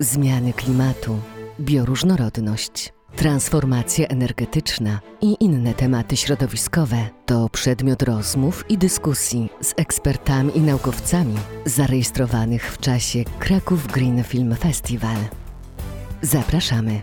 zmiany klimatu, bioróżnorodność, transformacja energetyczna i inne tematy środowiskowe to przedmiot rozmów i dyskusji z ekspertami i naukowcami zarejestrowanych w czasie Kraków Green Film Festival. Zapraszamy.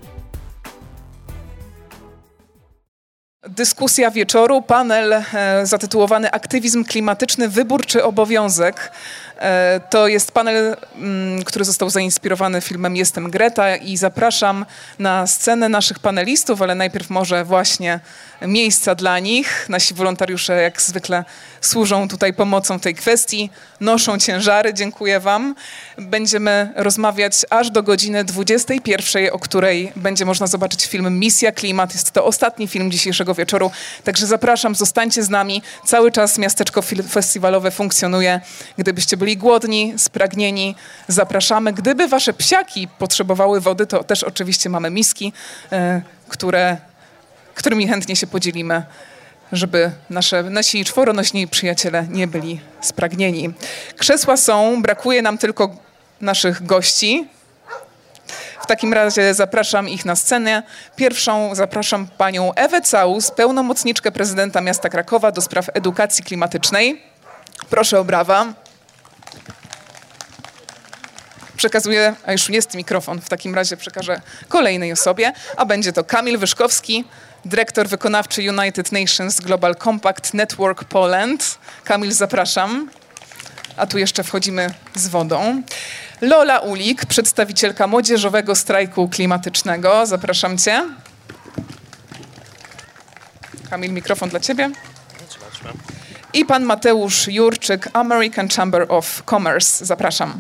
Dyskusja wieczoru, panel e, zatytułowany Aktywizm klimatyczny, wybór czy obowiązek. E, to jest panel, mm, który został zainspirowany filmem Jestem Greta i zapraszam na scenę naszych panelistów, ale najpierw może właśnie miejsca dla nich. Nasi wolontariusze jak zwykle służą tutaj pomocą w tej kwestii, noszą ciężary, dziękuję wam. Będziemy rozmawiać aż do godziny 21, o której będzie można zobaczyć film Misja Klimat. Jest to ostatni film dzisiejszego wieczoru, także zapraszam, zostańcie z nami. Cały czas miasteczko festiwalowe funkcjonuje. Gdybyście byli głodni, spragnieni, zapraszamy. Gdyby wasze psiaki potrzebowały wody, to też oczywiście mamy miski, e, które, którymi chętnie się podzielimy żeby nasze, nasi czworonośni przyjaciele nie byli spragnieni. Krzesła są, brakuje nam tylko naszych gości. W takim razie zapraszam ich na scenę. Pierwszą zapraszam panią Ewę Caus, pełnomocniczkę prezydenta miasta Krakowa do spraw edukacji klimatycznej. Proszę o brawa. Przekazuję, a już jest mikrofon, w takim razie przekażę kolejnej osobie, a będzie to Kamil Wyszkowski, dyrektor wykonawczy United Nations Global Compact Network Poland. Kamil, zapraszam. A tu jeszcze wchodzimy z wodą. Lola Ulik, przedstawicielka młodzieżowego strajku klimatycznego. Zapraszam cię. Kamil, mikrofon dla ciebie. I pan Mateusz Jurczyk, American Chamber of Commerce. Zapraszam.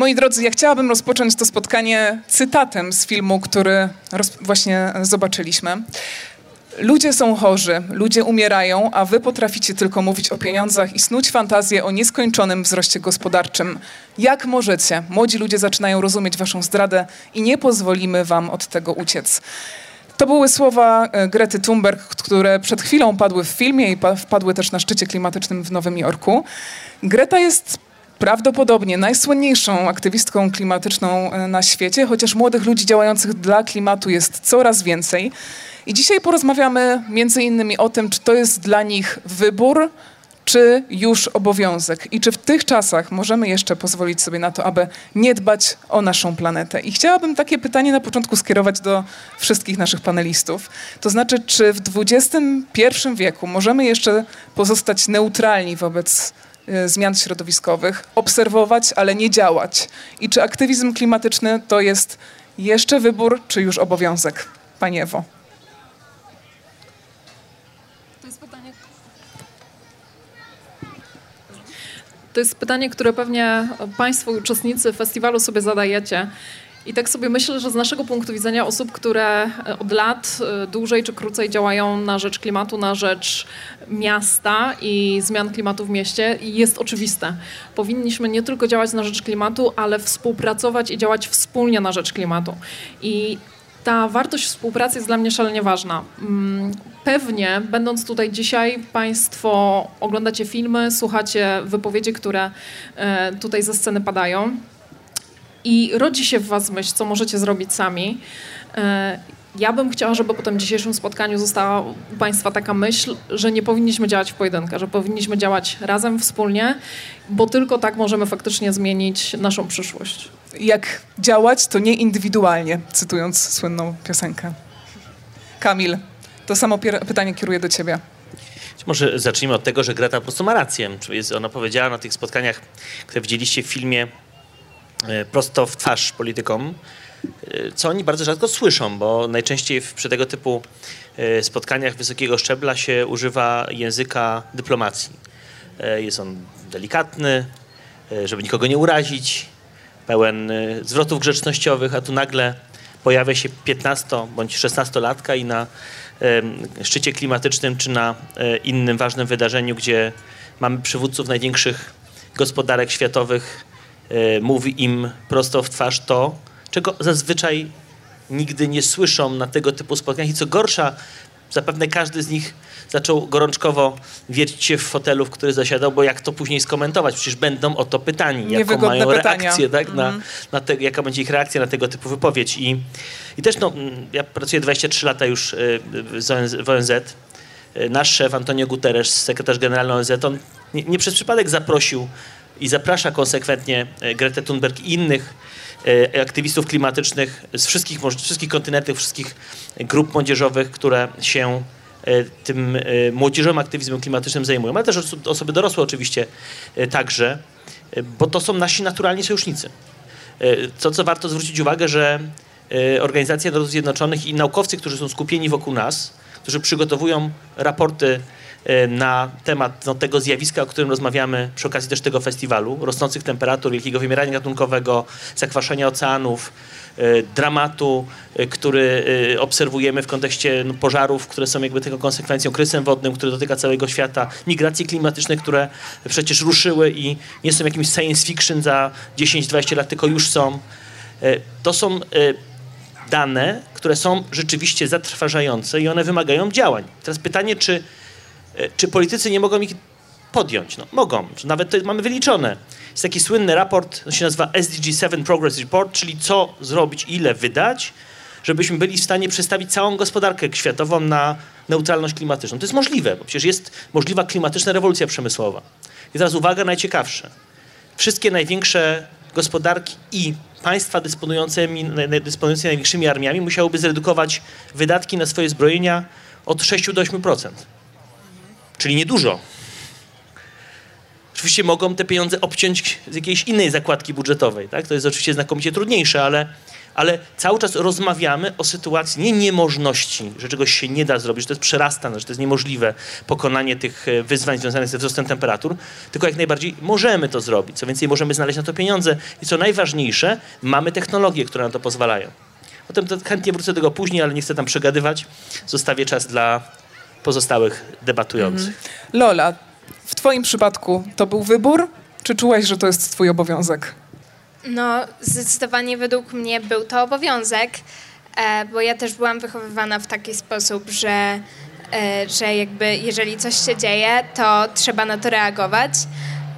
Moi drodzy, ja chciałabym rozpocząć to spotkanie cytatem z filmu, który właśnie zobaczyliśmy. Ludzie są chorzy, ludzie umierają, a wy potraficie tylko mówić o pieniądzach i snuć fantazję o nieskończonym wzroście gospodarczym. Jak możecie? Młodzi ludzie zaczynają rozumieć waszą zdradę i nie pozwolimy wam od tego uciec. To były słowa e, Grety Thunberg, które przed chwilą padły w filmie i wpadły też na szczycie klimatycznym w Nowym Jorku. Greta jest prawdopodobnie najsłynniejszą aktywistką klimatyczną e, na świecie, chociaż młodych ludzi działających dla klimatu jest coraz więcej. I dzisiaj porozmawiamy między innymi o tym, czy to jest dla nich wybór, czy już obowiązek i czy w tych czasach możemy jeszcze pozwolić sobie na to, aby nie dbać o naszą planetę. I chciałabym takie pytanie na początku skierować do wszystkich naszych panelistów. To znaczy, czy w XXI wieku możemy jeszcze pozostać neutralni wobec zmian środowiskowych, obserwować, ale nie działać. I czy aktywizm klimatyczny to jest jeszcze wybór, czy już obowiązek? Pani Ewo. To jest pytanie, które pewnie Państwo uczestnicy festiwalu sobie zadajecie. I tak sobie myślę, że z naszego punktu widzenia osób, które e, od lat e, dłużej czy krócej działają na rzecz klimatu, na rzecz miasta i zmian klimatu w mieście, jest oczywiste. Powinniśmy nie tylko działać na rzecz klimatu, ale współpracować i działać wspólnie na rzecz klimatu. I ta wartość współpracy jest dla mnie szalenie ważna. Mm, pewnie, będąc tutaj dzisiaj, Państwo oglądacie filmy, słuchacie wypowiedzi, które e, tutaj ze sceny padają i rodzi się w Was myśl, co możecie zrobić sami. E, ja bym chciała, żeby po tym dzisiejszym spotkaniu została u Państwa taka myśl, że nie powinniśmy działać w pojedynkę, że powinniśmy działać razem, wspólnie, bo tylko tak możemy faktycznie zmienić naszą przyszłość. Jak działać, to nie indywidualnie, cytując słynną piosenkę. Kamil, to samo pytanie kieruję do Ciebie. Może zacznijmy od tego, że Greta po prostu ma rację. Ona powiedziała na tych spotkaniach, które widzieliście w filmie, prosto w twarz politykom, e, co oni bardzo rzadko słyszą, bo najczęściej przy tego typu e, spotkaniach wysokiego szczebla się używa języka dyplomacji. Jest on delikatny, żeby nikogo nie urazić, pełen zwrotów grzecznościowych, a tu nagle pojawia się 15 bądź 16-latka i na szczycie klimatycznym czy na innym ważnym wydarzeniu, gdzie mamy przywódców największych gospodarek światowych E, mówi im prosto w twarz to, czego zazwyczaj nigdy nie słyszą na tego typu spotkaniach i co gorsza, Zapewne każdy z nich zaczął gorączkowo wiercić się w fotelu, w który zasiadał, bo jak to później skomentować? Przecież będą o to pytani, jaką mają pytania. reakcję, tak? Na, na te, jaka będzie ich reakcja na tego typu wypowiedź. I, i też, no, mm, ja pracuję 23 lata już y, w ONZ. Y, Nasz szef Antonio Guterres, sekretarz generalny ONZ, on nie, nie przez przypadek zaprosił i zaprasza konsekwentnie y, Gretę Thunberg i innych y, aktywistów klimatycznych z wszystkich, wszystkich kontynentów, wszystkich grup młodzieżowych, które się y, tym młodzieżowym aktywizmem klimatycznym zajmują, ale też oso- osoby dorosłe oczywiście także, bo to są nasi naturalni sojusznicy. To, co warto zwrócić uwagę, że Organizacja Narodów Zjednoczonych i naukowcy, którzy są skupieni wokół nas, którzy przygotowują raporty na temat no, tego zjawiska, o którym rozmawiamy przy okazji też tego festiwalu, rosnących temperatur, wielkiego wymierania gatunkowego, zakwaszenia oceanów, y, dramatu, y, który y, obserwujemy w kontekście no, pożarów, które są jakby tego konsekwencją, kryzysem wodnym, który dotyka całego świata, migracji klimatycznych, które przecież ruszyły i nie są jakimś science fiction za 10-20 lat, tylko już są. Y, To są y, dane, które są rzeczywiście zatrważające i one wymagają działań. Teraz pytanie, czy, czy politycy nie mogą ich podjąć? No, mogą, nawet to mamy wyliczone. Jest taki słynny raport, on się nazywa SDG 7 Progress Report, czyli co zrobić, ile wydać, żebyśmy byli w stanie przestawić całą gospodarkę światową na neutralność klimatyczną. To jest możliwe, bo przecież jest możliwa klimatyczna rewolucja przemysłowa. I teraz uwaga, najciekawsze. Wszystkie największe gospodarki i państwa dysponujące, dysponujące największymi armiami musiałyby zredukować wydatki na swoje zbrojenia od 6 do 8%. Czyli niedużo. Oczywiście mogą te pieniądze obciąć z jakiejś innej zakładki budżetowej. Tak? To jest oczywiście znakomicie trudniejsze, ale, ale cały czas rozmawiamy o sytuacji nie niemożności, że czegoś się nie da zrobić, że to jest przerastane, że to jest niemożliwe pokonanie tych e, wyzwań związanych ze wzrostem temperatur, tylko jak najbardziej możemy to zrobić. Co więcej, możemy znaleźć na to pieniądze i co najważniejsze, mamy technologie, które na to pozwalają. Potem to chętnie wrócę do tego później, ale nie chcę tam przegadywać. Zostawię czas dla pozostałych debatujących. Lola, w twoim przypadku to był wybór, czy czułaś, że to jest twój obowiązek? No, zdecydowanie według mnie był to obowiązek, e, bo ja też byłam wychowywana w taki sposób, że, e, że jakby jeżeli coś się dzieje, to trzeba na to reagować,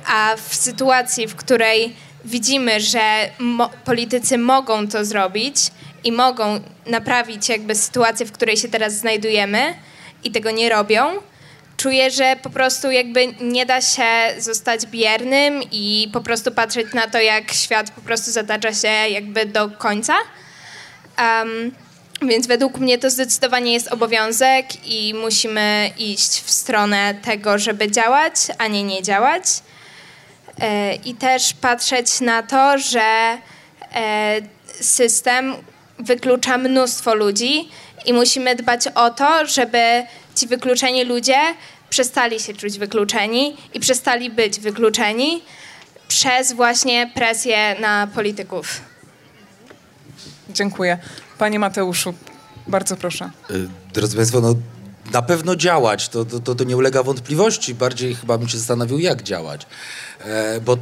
a w sytuacji, w której widzimy, że mo- politycy mogą to zrobić i mogą naprawić jakby sytuację, w której się teraz znajdujemy i tego nie robią, czuję, że po prostu jakby nie da się zostać biernym i po prostu patrzeć na to, jak świat po prostu zatacza się jakby do końca. Em, więc według mnie to zdecydowanie jest obowiązek i musimy iść w stronę tego, żeby działać, a nie nie działać. E, I też patrzeć na to, że e, system wyklucza mnóstwo ludzi i musimy dbać o to, żeby ci wykluczeni ludzie przestali się czuć wykluczeni i przestali być wykluczeni przez właśnie presję na polityków. Dziękuję. Panie Mateuszu, bardzo proszę. Y, Drodzy Państwo, no na pewno działać, to, to, to, to nie ulega wątpliwości. Bardziej chyba bym się zastanowił, jak działać. E, bo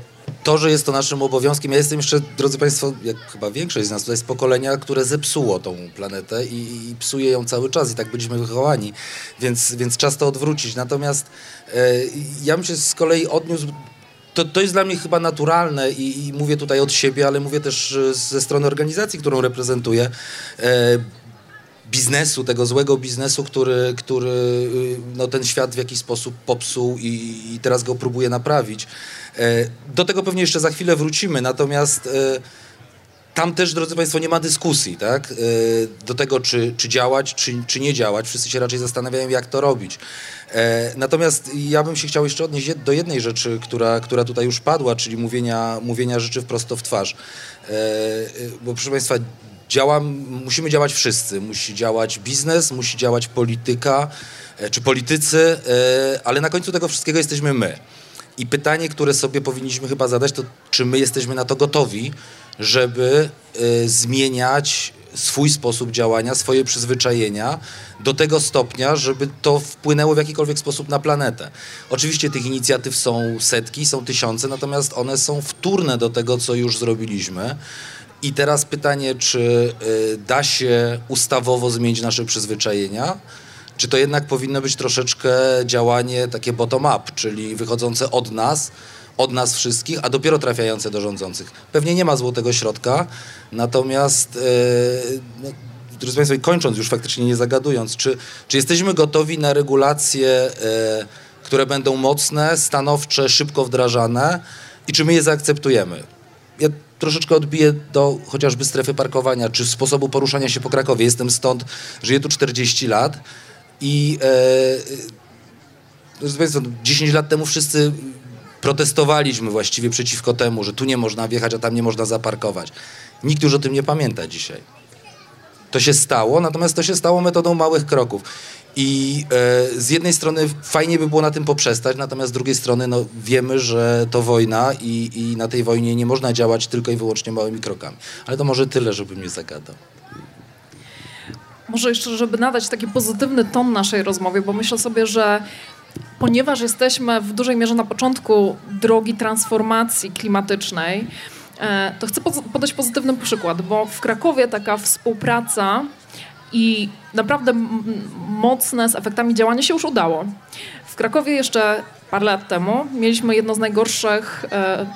to, że jest to naszym obowiązkiem, ja jestem jeszcze, drodzy Państwo, jak chyba większość z nas tutaj z pokolenia, które zepsuło tą planetę i, i psuje ją cały czas i tak byliśmy wychowani, więc, więc czas to odwrócić. Natomiast e, ja bym się z kolei odniósł to, to jest dla mnie chyba naturalne i, i mówię tutaj od siebie, ale mówię też e, ze strony organizacji, którą reprezentuję. E, biznesu, tego złego biznesu, który, który y, no, ten świat w jakiś sposób popsuł i, i teraz go próbuje naprawić. E, Do tego pewnie jeszcze za chwilę wrócimy, natomiast e, tam też, drodzy Państwo, nie ma dyskusji, tak? E, Do tego, czy, czy działać, czy, czy nie działać. Wszyscy się raczej zastanawiają, jak to robić. Natomiast ja bym się chciał jeszcze odnieść do jednej rzeczy, która, która tutaj już padła, czyli mówienia, mówienia rzeczy wprost w twarz. Bo proszę Państwa, musimy działać wszyscy. Musi działać biznes, musi działać polityka e, czy politycy, e, ale na końcu tego wszystkiego jesteśmy my. I pytanie, które sobie powinniśmy chyba zadać, to czy my jesteśmy na to gotowi, żeby e, zmieniać swój sposób działania, swoje przyzwyczajenia do tego stopnia, żeby to wpłynęło w jakikolwiek sposób na planetę. Oczywiście tych inicjatyw są setki, są tysiące, natomiast one są wtórne do tego, co już zrobiliśmy. I teraz pytanie, czy y, da się ustawowo zmienić nasze przyzwyczajenia, czy to jednak powinno być troszeczkę działanie takie bottom-up, czyli wychodzące od nas, od nas wszystkich, a dopiero trafiające do rządzących. Pewnie nie ma złotego środka, natomiast yy, no, drodzy Państwo, kończąc już faktycznie nie zagadując, czy, czy jesteśmy gotowi na regulacje, e, które będą mocne, stanowcze, szybko wdrażane i czy my je zaakceptujemy? Ja troszeczkę odbiję do chociażby strefy parkowania, czy sposobu poruszania się po Krakowie. Jestem stąd, żyję tu 40 lat i e, drodzy Państwo, 10 lat temu wszyscy protestowaliśmy właściwie przeciwko temu, że tu nie można wjechać, a tam nie można zaparkować. Nikt już o tym nie pamięta dzisiaj. To się stało, natomiast to się stało metodą małych kroków. I e, z jednej strony fajnie by było na tym poprzestać, natomiast z drugiej strony no, wiemy, że to wojna i, i na tej wojnie nie można działać tylko i wyłącznie małymi krokami. Ale to może tyle, żebym nie zagadał. Może jeszcze, żeby nadać taki pozytywny ton naszej rozmowie, bo myślę sobie, że ponieważ jesteśmy w dużej mierze na początku drogi transformacji klimatycznej, to chcę podać pozytywny przykład, bo w Krakowie taka współpraca i naprawdę mocne z efektami działania się już udało. W Krakowie jeszcze parę lat temu mieliśmy jedno z najgorszych e,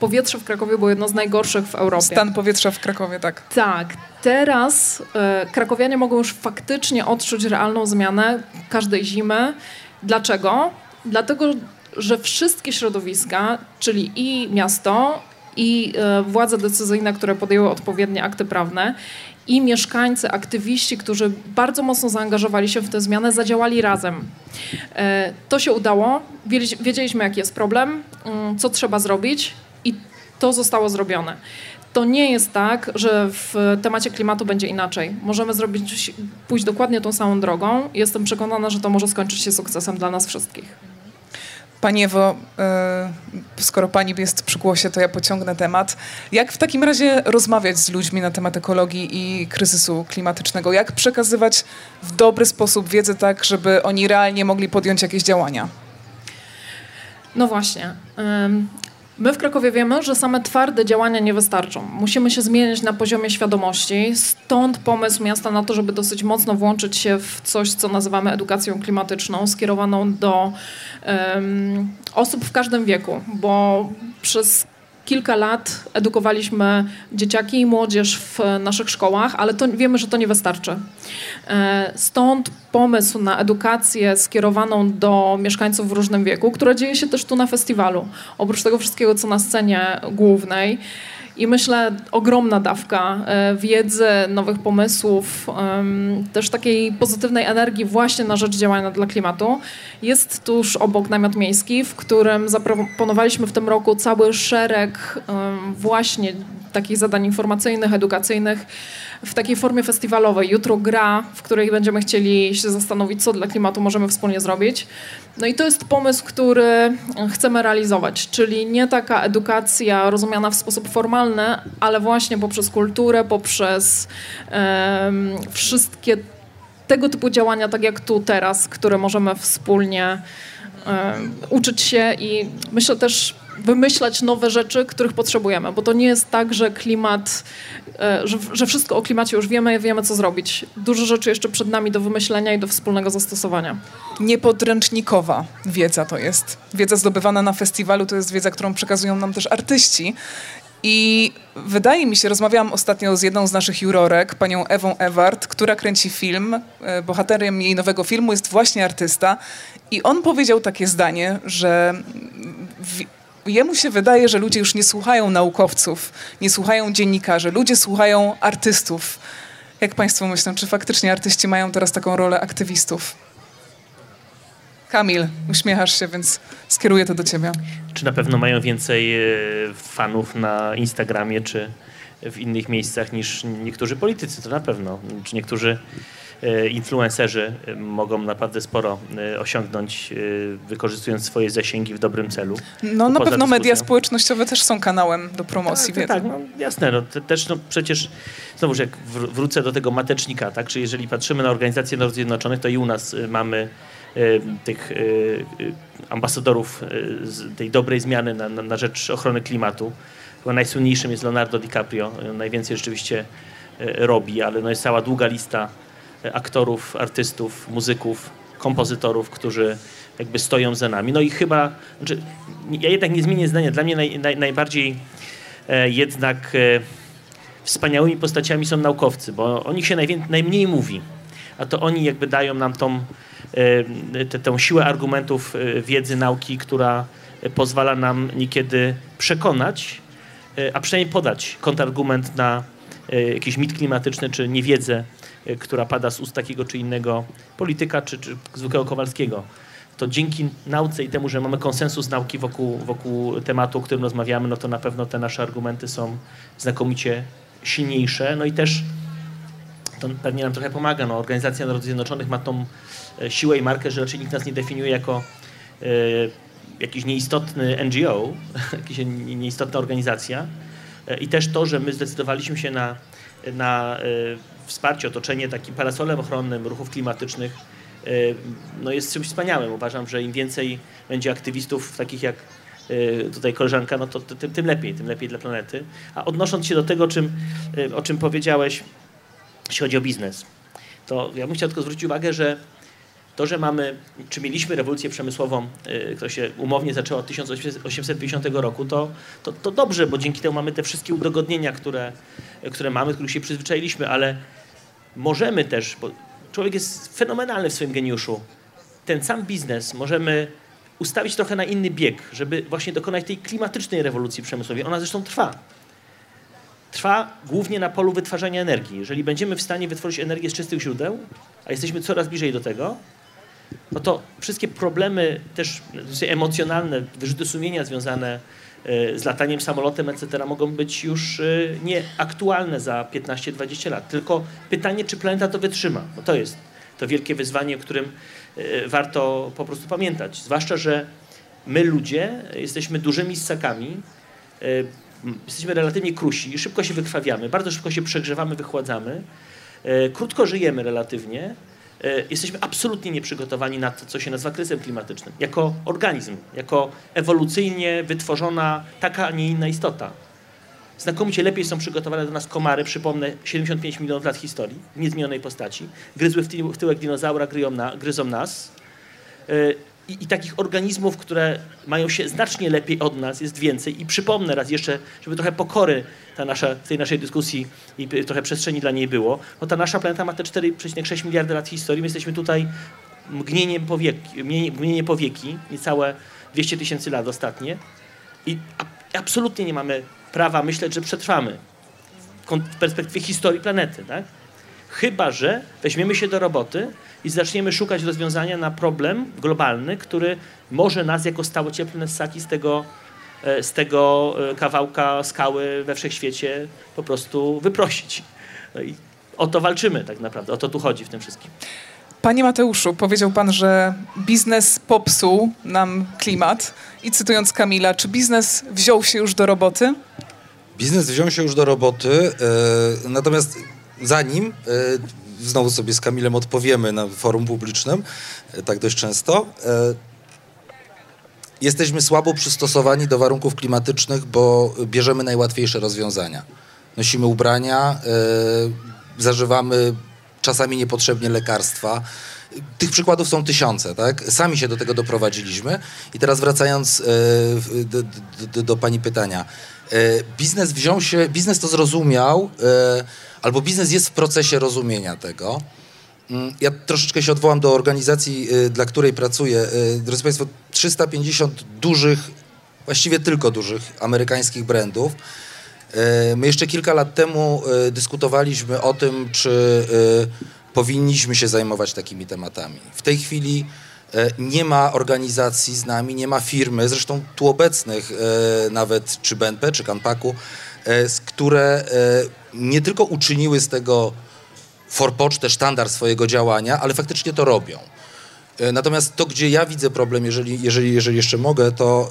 powietrze w Krakowie było jedno z najgorszych w Europie. Stan powietrza w Krakowie, tak. Tak. Teraz e, krakowianie mogą już faktycznie odczuć realną zmianę każdej zimy. Dlaczego? Dlatego, że wszystkie środowiska, czyli i miasto, i e, władze decyzyjne, które podjęły odpowiednie akty prawne, i mieszkańcy, aktywiści, którzy bardzo mocno zaangażowali się w tę zmianę, zadziałali razem. E, to się udało, wiedzieliśmy jaki jest problem, mm, co trzeba zrobić i to zostało zrobione. To nie jest tak, że w temacie klimatu będzie inaczej. Możemy zrobić, pójść dokładnie tą samą drogą. Jestem przekonana, że to może skończyć się sukcesem dla nas wszystkich. Pani Ewo, e, skoro pani jest przy głosie, to ja pociągnę temat. Jak w takim razie rozmawiać z ludźmi na temat ekologii i kryzysu klimatycznego? Jak przekazywać w dobry sposób wiedzę tak, żeby oni realnie mogli podjąć jakieś działania? No właśnie. My w Krakowie wiemy, że same twarde działania nie wystarczą. Musimy się zmieniać na poziomie świadomości. Stąd pomysł miasta na to, żeby dosyć mocno włączyć się w coś, co nazywamy edukacją klimatyczną, skierowaną do um, osób w każdym wieku, bo przez kilka lat edukowaliśmy dzieciaki i młodzież w naszych szkołach, ale to wiemy, że to nie wystarczy. E, stąd pomysł na edukację skierowaną do mieszkańców w różnym wieku, która dzieje się też tu na festiwalu. Oprócz tego wszystkiego, co na scenie głównej. I myślę, ogromna dawka e, wiedzy, nowych pomysłów, też takiej pozytywnej energii właśnie na rzecz działania dla klimatu. Jest tuż obok namiot miejski, w którym zaproponowaliśmy w tym roku cały szereg właśnie takich zadań informacyjnych, edukacyjnych w takiej formie festiwalowej. Jutro gra, w której będziemy chcieli się zastanowić, co dla klimatu możemy wspólnie zrobić. No i to jest pomysł, który chcemy realizować, czyli nie taka edukacja rozumiana w sposób formalny, ale właśnie poprzez kulturę, poprzez um, wszystkie tego typu działania, tak jak tu teraz, które możemy wspólnie um, uczyć się i myślę też wymyślać nowe rzeczy, których potrzebujemy, bo to nie jest tak, że klimat, e, że, że wszystko o klimacie już wiemy, wiemy co zrobić. Dużo rzeczy jeszcze przed nami do wymyślenia i do wspólnego zastosowania. Niepodręcznikowa wiedza to jest. Wiedza zdobywana na festiwalu to jest wiedza, którą przekazują nam też artyści. I wydaje mi się, rozmawiałam ostatnio z jedną z naszych jurorek, panią Ewą Ewart, która kręci film. E, bohaterem jej nowego filmu jest właśnie artysta. I on powiedział takie zdanie, że jemu się wydaje, że ludzie już nie słuchają naukowców, nie słuchają dziennikarzy, ludzie słuchają artystów. Jak Państwo myślą, czy faktycznie artyści mają teraz taką rolę aktywistów? Kamil, uśmiechasz się, więc skieruję to do ciebie. Czy na pewno mają więcej e, fanów na Instagramie czy w innych miejscach niż niektórzy politycy? To na pewno. Czy niektórzy influencerzy e, mogą naprawdę sporo e, osiągnąć, wykorzystując swoje zasięgi w dobrym celu. No na pewno media społecznościowe też są kanałem do promocji tak, tak, no, jasne, no, też no, przecież znowuż jak wrócę do tego matecznika, tak, czy jeżeli patrzymy na Organizację Narodów Zjednoczonych, to i u nas mamy tych ambasadorów tej dobrej zmiany na, na, na rzecz ochrony klimatu. Chyba najsłynniejszym jest Leonardo DiCaprio. Najwięcej rzeczywiście robi, ale no jest cała długa lista aktorów, artystów, muzyków, kompozytorów, którzy jakby stoją za nami. No i chyba, znaczy, ja jednak nie zmienię zdania. Dla mnie naj, naj, najbardziej e, jednak e, wspaniałymi postaciami są naukowcy, bo o nich się najwię- najmniej mówi. A to oni jakby dają nam tą, e, tę siłę argumentów e, wiedzy, nauki, która pozwala nam niekiedy przekonać, e, a przynajmniej podać kontrargument na e, jakiś mit klimatyczny czy niewiedzę, która pada z ust takiego czy innego polityka czy, czy zwykłego Kowalskiego. To dzięki nauce i temu, że mamy konsensus nauki wokół, wokół tematu, o którym rozmawiamy, no to na pewno te nasze argumenty są znakomicie silniejsze. No i też to pewnie nam trochę pomaga. No, Organizacja Narodów Zjednoczonych ma tą e, siłę i markę, że raczej nikt nas nie definiuje jako e, jakiś nieistotny NGO, jakaś nie- nieistotna organizacja. E, I też to, że my zdecydowaliśmy się na, na e, wsparcie, otoczenie takim parasolem ochronnym ruchów klimatycznych, e, no jest czymś wspaniałym. Uważam, że im więcej będzie aktywistów takich jak e, tutaj koleżanka, no to tym, tym lepiej, tym lepiej dla planety. A odnosząc się do tego, czym, o czym powiedziałeś, jeśli chodzi o biznes, to ja bym chciał tylko zwrócić uwagę, że to, że mamy, czy mieliśmy rewolucję przemysłową, y, która się umownie zaczęła od 1850 roku, to, to, to dobrze, bo dzięki temu mamy te wszystkie udogodnienia, które, które mamy, których się przyzwyczailiśmy, ale możemy też, bo człowiek jest fenomenalny w swoim geniuszu, ten sam biznes możemy ustawić trochę na inny bieg, żeby właśnie dokonać tej klimatycznej rewolucji przemysłowej. Ona zresztą trwa. Trwa głównie na polu wytwarzania energii. Jeżeli będziemy w stanie wytworzyć energię z czystych źródeł, a jesteśmy coraz bliżej do tego, no to wszystkie problemy też emocjonalne, wyrzuty sumienia związane e, z lataniem samolotem, etc. mogą być już e, nieaktualne za 15-20 lat. Tylko pytanie, czy planeta to wytrzyma. No to jest to wielkie wyzwanie, o którym e, warto po prostu pamiętać. Zwłaszcza, że my ludzie jesteśmy dużymi ssakami, jesteśmy relatywnie krusi, szybko się wykrwawiamy, bardzo szybko się przegrzewamy, wychładzamy, krótko żyjemy relatywnie, jesteśmy absolutnie nieprzygotowani na to, co się nazywa kryzysem klimatycznym. Jako organizm, jako ewolucyjnie wytworzona taka, a nie inna istota. Znakomicie lepiej są przygotowane do nas komary, przypomnę, 75 milionów lat historii, w niezmienionej postaci. Gryzły w, tył, w tyłek dinozaura, gryzą nas. I, I takich organizmów, które mają się znacznie lepiej od nas, jest więcej. I przypomnę raz jeszcze, żeby trochę pokory ta nasza, w tej naszej dyskusji i trochę przestrzeni dla niej było, no ta nasza planeta ma te 4,6 miliardy lat historii. My jesteśmy tutaj mgnieniem powieki, mgnienie, mgnienie powieki, niecałe 200 tysięcy lat ostatnie. I absolutnie nie mamy prawa myśleć, że przetrwamy w perspektywie historii planety, tak? Chyba, że weźmiemy się do roboty i zaczniemy szukać rozwiązania na problem globalny, który może nas jako stałocieplne ssaki z tego, e, z tego e, kawałka skały we wszechświecie po prostu wyprosić. No i o to walczymy tak naprawdę, o to tu chodzi w tym wszystkim. Panie Mateuszu, powiedział pan, że biznes popsuł nam klimat. I cytując Kamila, czy biznes wziął się już do roboty? Biznes wziął się już do roboty, e, natomiast zanim, e, znowu sobie z Kamilem odpowiemy na forum publicznym, e, tak dość często, e, jesteśmy słabo przystosowani do warunków klimatycznych, bo bierzemy najłatwiejsze rozwiązania. Nosimy ubrania, zażywamy czasami niepotrzebnie lekarstwa. Tych przykładów są tysiące, tak? Sami się do tego doprowadziliśmy. I teraz wracając do, do, do, do pani pytania. E, biznes wziął się, biznes to zrozumiał, e, albo biznes jest w procesie rozumienia tego. Mm, Ja troszeczkę się odwołam do organizacji, y, dla której pracuję. Drodzy Państwo, 350 dużych, właściwie tylko dużych amerykańskich brandów. My jeszcze kilka lat temu dyskutowaliśmy o tym, czy powinniśmy się zajmować takimi tematami. W tej chwili nie ma organizacji z nami, nie ma firmy, zresztą tu obecnych y, nawet, czy BNP, czy Kanpaku, z które nie tylko uczyniły z tego forpocztę, sztandar swojego działania, ale faktycznie to robią. E, Natomiast to, gdzie ja widzę problem, jeżeli, jeżeli, jeżeli jeszcze mogę, to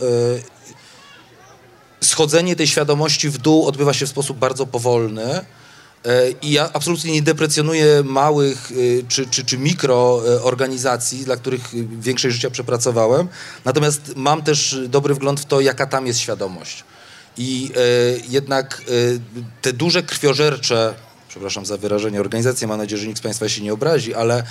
e, schodzenie tej świadomości w dół odbywa się w sposób bardzo powolny. E, I ja absolutnie nie deprecjonuję małych e, czy, czy, czy mikroorganizacji, dla których e, większość życia przepracowałem. Natomiast mam też dobry wgląd w to, jaka tam jest świadomość. I e, jednak e, te duże krwiożercze, przepraszam za wyrażenie, organizację, mam nadzieję, że nikt z Państwa się nie obrazi, ale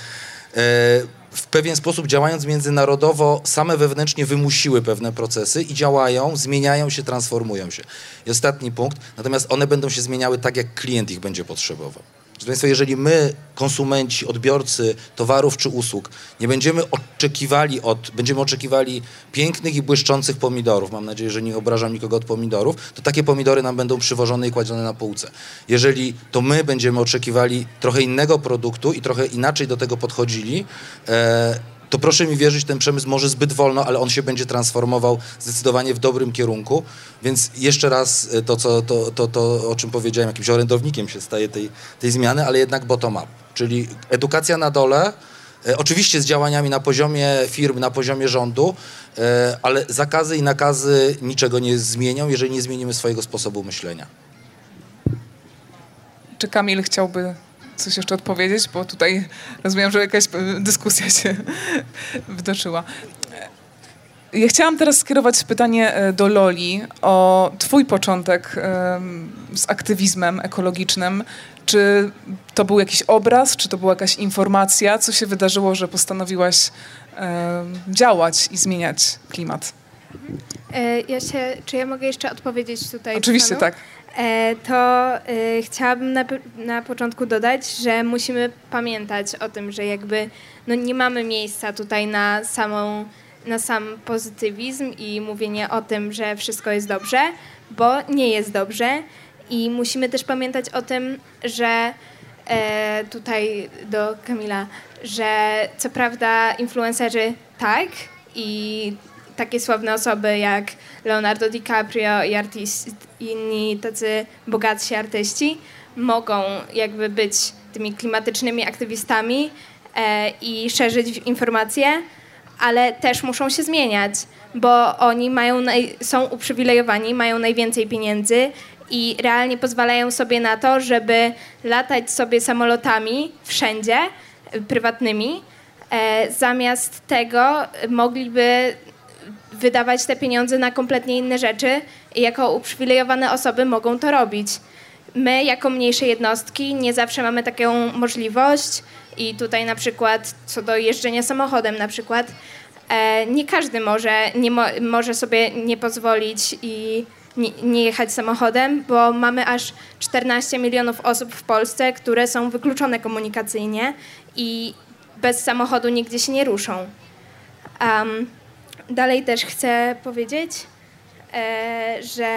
w pewien sposób działając międzynarodowo, same wewnętrznie wymusiły pewne procesy i działają, zmieniają się, transformują się. I ostatni punkt, natomiast one będą się zmieniały tak, jak klient ich będzie potrzebował. Proszę Państwa, jeżeli my, konsumenci, odbiorcy towarów czy usług, nie będziemy oczekiwali od, będziemy oczekiwali pięknych i błyszczących pomidorów, mam nadzieję, że nie obrażam nikogo od pomidorów, to takie pomidory nam będą przywożone i kładzione na półce. Jeżeli to my będziemy oczekiwali trochę innego produktu i trochę inaczej do tego podchodzili, e, to proszę mi wierzyć, ten przemysł może zbyt wolno, ale on się będzie transformował zdecydowanie w dobrym kierunku. Więc jeszcze raz e, to, co, to, to, to o czym powiedziałem, jakimś orędownikiem się staje tej, tej zmiany, ale jednak bottom-up, czyli edukacja na dole, e, Oczywiście z działaniami na poziomie firm, na poziomie rządu, e, ale zakazy i nakazy niczego nie zmienią, jeżeli nie zmienimy swojego sposobu myślenia. Czy Kamil chciałby coś jeszcze odpowiedzieć, bo tutaj rozumiem, że jakaś e, dyskusja się wydarzyła. Ja chciałam teraz skierować pytanie e, do Loli o Twój początek z aktywizmem ekologicznym. Czy to był jakiś obraz, czy to była jakaś informacja? Co się wydarzyło, że postanowiłaś działać i zmieniać klimat? E, ja się, czy ja mogę jeszcze odpowiedzieć tutaj? Oczywiście panu? tak. E, to e, chciałabym na, na początku dodać, że musimy pamiętać o tym, że jakby no nie mamy miejsca tutaj na samą na sam pozytywizm i mówienie o tym, że wszystko jest dobrze, bo nie jest dobrze. I musimy też pamiętać o tym, że e, tutaj do Kamila, że co prawda influencerzy tak i takie sławne osoby jak Leonardo DiCaprio i inni tacy bogatsi artyści mogą jakby być tymi klimatycznymi aktywistami e, i szerzyć informacje, ale też muszą się zmieniać, bo oni mają naj, są uprzywilejowani, mają najwięcej pieniędzy i realnie pozwalają sobie na to, żeby latać sobie samolotami wszędzie prywatnymi. E, zamiast tego mogliby wydawać te pieniądze na kompletnie inne rzeczy i jako uprzywilejowane osoby mogą to robić. My, jako mniejsze jednostki, nie zawsze mamy taką możliwość i tutaj na przykład co do jeżdżenia samochodem na przykład, e, nie każdy może, nie mo może sobie nie pozwolić i nie, nie jechać samochodem, bo mamy aż 14 milionów osób w Polsce, które są wykluczone komunikacyjnie i bez samochodu nigdzie się nie ruszą. Um, Dalej też chcę powiedzieć, e, że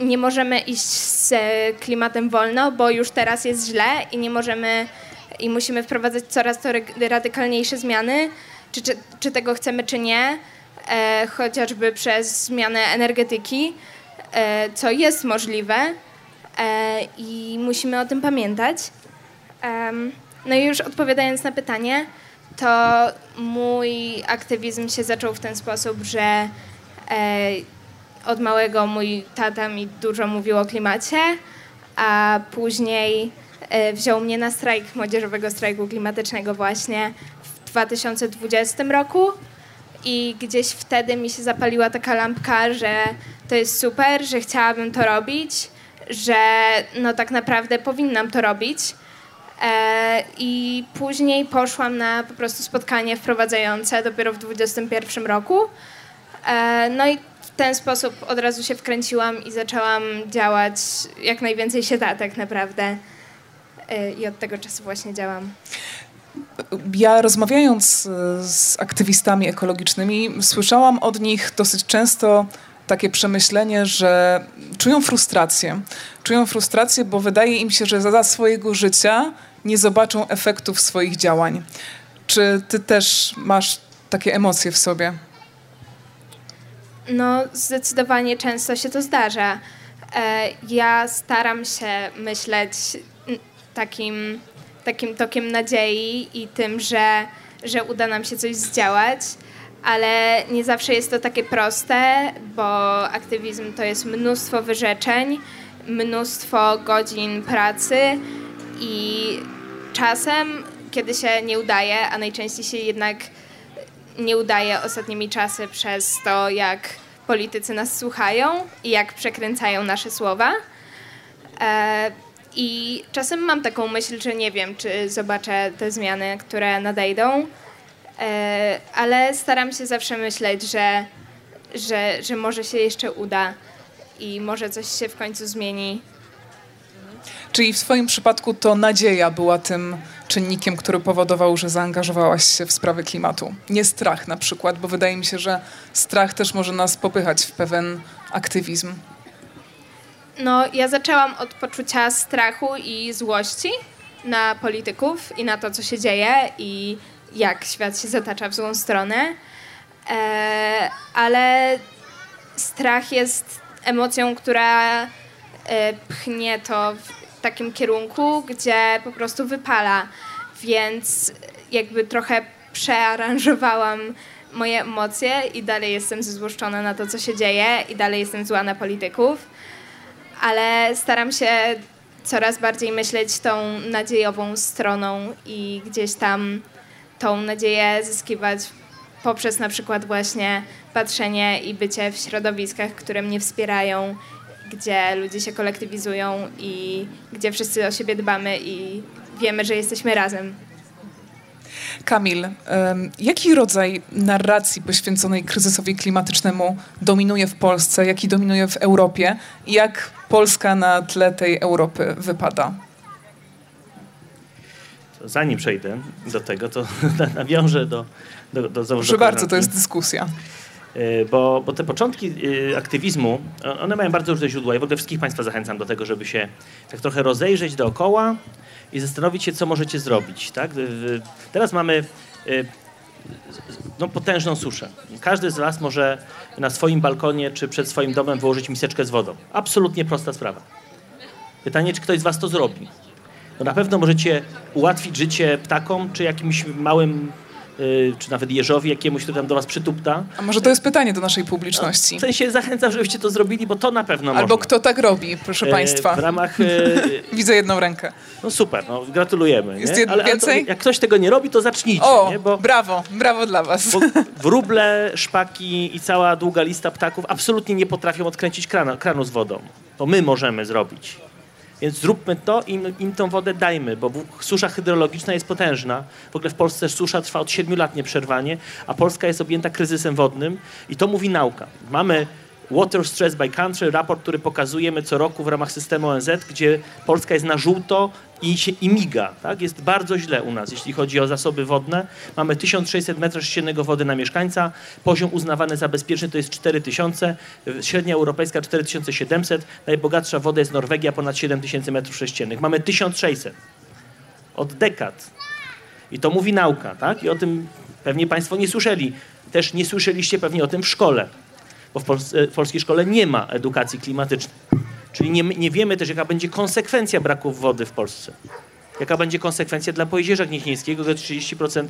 nie możemy iść z klimatem wolno, bo już teraz jest źle i nie możemy i musimy wprowadzać coraz to radykalniejsze zmiany, czy, czy, czy tego chcemy, czy nie, e, chociażby przez zmianę energetyki, e, co jest możliwe i musimy o tym pamiętać. no i już odpowiadając na pytanie, to mój aktywizm się zaczął w ten sposób, że e, od małego mój tata mi dużo mówił o klimacie, a później e, wziął mnie na strajk młodzieżowego strajku klimatycznego właśnie w 2020 roku i gdzieś wtedy mi się zapaliła taka lampka, że to jest super, że chciałabym to robić, że no tak naprawdę powinnam to robić. E, I później poszłam na po prostu spotkanie wprowadzające dopiero w 2021 roku. E, no i w ten sposób od razu się wkręciłam i zaczęłam działać jak najwięcej się da tak naprawdę. E, I od tego czasu właśnie działam. Ja rozmawiając z aktywistami ekologicznymi, słyszałam od nich dosyć często takie przemyślenie, że czują frustrację. Czują frustrację, bo wydaje im się, że za swojego życia nie zobaczą efektów swoich działań. Czy ty też masz takie emocje w sobie? No, zdecydowanie często się to zdarza. E, ja staram się myśleć takim, takim tokiem nadziei i tym, że, że uda nam się coś zdziałać, ale nie zawsze jest to takie proste, bo aktywizm to jest mnóstwo wyrzeczeń, mnóstwo godzin pracy i czasem, kiedy się nie udaje, a najczęściej się jednak nie udaje ostatnimi czasy przez to, jak politycy nas słuchają i jak przekręcają nasze słowa, e, I czasem mam taką myśl, że nie wiem, czy zobaczę te zmiany, które nadejdą, ale staram się zawsze myśleć, że, że, że może się jeszcze uda i może coś się w końcu zmieni. Czyli w Twoim przypadku to nadzieja była tym czynnikiem, który powodował, że zaangażowałaś się w sprawy klimatu. Nie strach na przykład, bo wydaje mi się, że strach też może nas popychać w pewien aktywizm. No, ja zaczęłam od poczucia strachu i złości na polityków i na to, co się dzieje i jak świat się zatacza w złą stronę. E, ale strach jest emocją, która e, pchnie to w takim kierunku, gdzie po prostu wypala. Więc jakby trochę przearanżowałam moje emocje i dalej jestem zezłoszczona na to, co się dzieje i dalej jestem zła na polityków ale staram się coraz bardziej myśleć tą nadziejową stroną i gdzieś tam tą nadzieję zyskiwać poprzez na przykład właśnie patrzenie i bycie w środowiskach, które mnie wspierają, gdzie ludzie się kolektywizują i gdzie wszyscy o siebie dbamy i wiemy, że jesteśmy razem. Kamil, jaki rodzaj narracji poświęconej kryzysowi klimatycznemu dominuje w Polsce, jaki dominuje w Europie i jak Polska na tle tej Europy wypada? Zanim przejdę do tego, to nawiążę do, do, do założenia. Proszę bardzo, to jest dyskusja. E, Bo, bo te początki e, aktywizmu, one mają bardzo różne źródła i w ogóle wszystkich Państwa zachęcam do tego, żeby się tak trochę rozejrzeć dookoła i zastanowić się, co możecie zrobić. Tak? Teraz mamy e, no, potężną suszę. Każdy z Was może na swoim balkonie czy przed swoim domem wyłożyć miseczkę z wodą. Absolutnie prosta sprawa. Pytanie, czy ktoś z Was to zrobi? No na pewno możecie ułatwić życie ptakom czy jakimś małym, y, czy nawet jeżowi jakiemuś, który tam do Was przytupta. A może to jest pytanie do naszej publiczności? W sensie zachęcam, żebyście to zrobili, bo to na pewno Albo można. kto tak robi, proszę E, Państwa? W ramach... e, Widzę jedną rękę. No super, no gratulujemy. Jest jedno ale, ale więcej? to, jak ktoś tego nie robi, to zacznijcie, O, nie? Bo, brawo, brawo dla Was. bo wróble, szpaki i cała długa lista ptaków absolutnie nie potrafią odkręcić krana, kranu z wodą. To my możemy zrobić. Więc zróbmy to i im, im tą wodę dajmy, bo susza hydrologiczna jest potężna. W ogóle w Polsce susza trwa od 7 lat nieprzerwanie, a Polska jest objęta kryzysem wodnym i to mówi nauka. Mamy Water Stress by Country, raport, który pokazujemy co roku w ramach systemu ONZ, gdzie Polska jest na żółto i, się, i miga. Tak? Jest bardzo źle u nas, jeśli chodzi o zasoby wodne. Mamy 1600 m3 wody na mieszkańca, poziom uznawany za bezpieczny to jest 4000, średnia europejska 4700, najbogatsza woda jest Norwegia, ponad 7000 m3. Mamy 1600 od dekad. I to mówi nauka, tak? I o tym pewnie Państwo nie słyszeli. Też nie słyszeliście pewnie o tym w szkole, bo w, Polsce, w polskiej szkole nie ma edukacji klimatycznej. Czyli nie, nie wiemy też, jaka będzie konsekwencja braków wody w Polsce. Jaka będzie konsekwencja dla Pojezierza Gnieźnieńskiego, gdzie 30%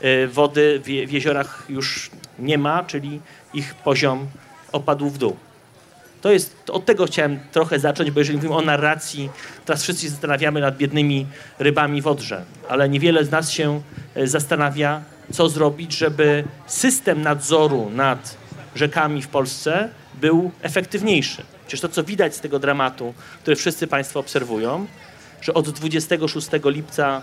e, wody w jeziorach już nie ma, czyli ich poziom opadł w dół. To jest, to od tego chciałem trochę zacząć, bo jeżeli mówimy o narracji, teraz wszyscy się zastanawiamy nad biednymi rybami w Odrze, ale niewiele z nas się e, zastanawia, co zrobić, żeby system nadzoru nad rzekami w Polsce był efektywniejszy. Przecież to, co widać z tego dramatu, który wszyscy Państwo obserwują, że od 26 lipca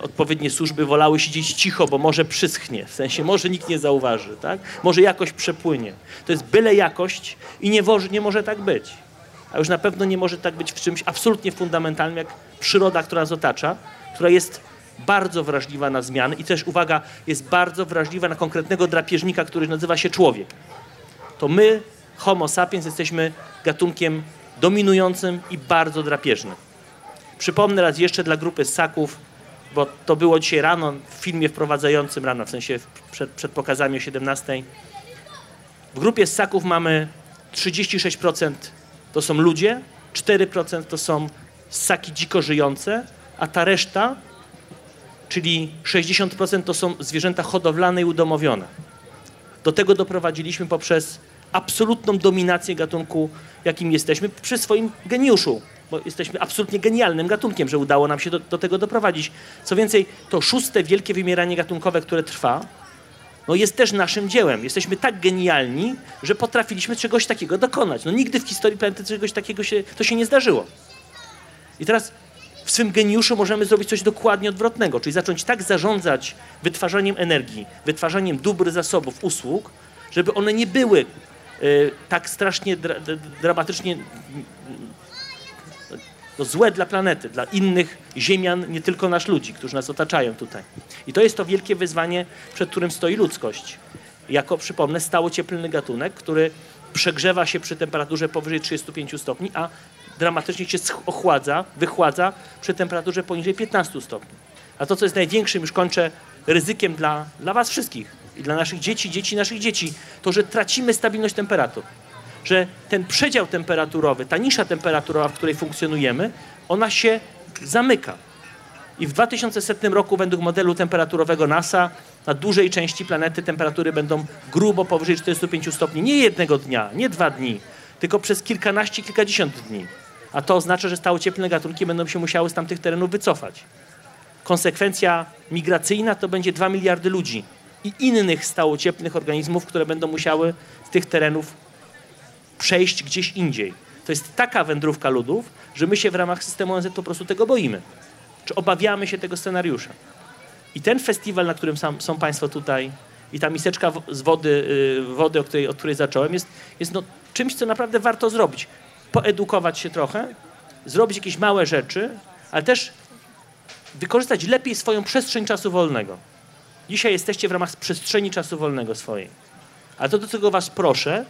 odpowiednie służby wolały siedzieć cicho, bo może przyschnie, w sensie może nikt nie zauważy, tak? może jakoś przepłynie. To jest byle jakość i nie, nie może tak być. A już na pewno nie może tak być w czymś absolutnie fundamentalnym, jak przyroda, która nas otacza, która jest bardzo wrażliwa na zmiany i też, uwaga, jest bardzo wrażliwa na konkretnego drapieżnika, który nazywa się człowiek. To my, homo sapiens, jesteśmy gatunkiem dominującym i bardzo drapieżnym. Przypomnę raz jeszcze dla grupy ssaków, bo to było dzisiaj rano w filmie wprowadzającym rano, w sensie przed, przed pokazami o 17. W grupie ssaków mamy 36% to są ludzie, 4% to są ssaki dziko żyjące, a ta reszta, czyli 60% to są zwierzęta hodowlane i udomowione. Do tego doprowadziliśmy poprzez absolutną dominację gatunku, jakim jesteśmy, przy swoim geniuszu, bo jesteśmy absolutnie genialnym gatunkiem, że udało nam się do, do tego doprowadzić. Co więcej, to szóste wielkie wymieranie gatunkowe, które trwa, no jest też naszym dziełem. Jesteśmy tak genialni, że potrafiliśmy czegoś takiego dokonać. No nigdy w historii planety czegoś takiego się, to się nie zdarzyło. I teraz w swym geniuszu możemy zrobić coś dokładnie odwrotnego, czyli zacząć tak zarządzać wytwarzaniem energii, wytwarzaniem dóbr, zasobów, usług, żeby one nie były y, tak strasznie dra, dramatycznie no, złe dla planety, dla innych ziemian, nie tylko nasz ludzi, którzy nas otaczają tutaj. I to jest to wielkie wyzwanie, przed którym stoi ludzkość. Jako, przypomnę, stałocieplny gatunek, który przegrzewa się przy temperaturze powyżej 35 stopni, a dramatycznie się ochładza, wychładza przy temperaturze poniżej 15 stopni. A to, co jest największym, już kończę, ryzykiem dla, dla was wszystkich i dla naszych dzieci, dzieci naszych dzieci, to, że tracimy stabilność temperatur. Że ten przedział temperaturowy, ta nisza temperaturowa, w której funkcjonujemy, ona się zamyka. I w 2100 roku według modelu temperaturowego NASA na dużej części planety temperatury będą grubo powyżej 45 stopni. Nie jednego dnia, nie dwa dni, tylko przez kilkanaście, kilkadziesiąt dni. A to oznacza, że stałocieplne gatunki będą się musiały z tamtych terenów wycofać. Konsekwencja migracyjna to będzie 2 miliardy ludzi i innych stałocieplnych organizmów, które będą musiały z tych terenów przejść gdzieś indziej. To jest taka wędrówka ludów, że my się w ramach systemu ONZ po prostu tego boimy. Czy obawiamy się tego scenariusza? I ten festiwal, na którym sam, są Państwo tutaj, i ta miseczka z wody, y, wody o której, od której zacząłem, jest, jest no czymś, co naprawdę warto zrobić. Poedukować się trochę, zrobić jakieś małe rzeczy, ale też wykorzystać lepiej swoją przestrzeń czasu wolnego. Dzisiaj jesteście w ramach przestrzeni czasu wolnego swojej. Ale to, do czego Was proszę,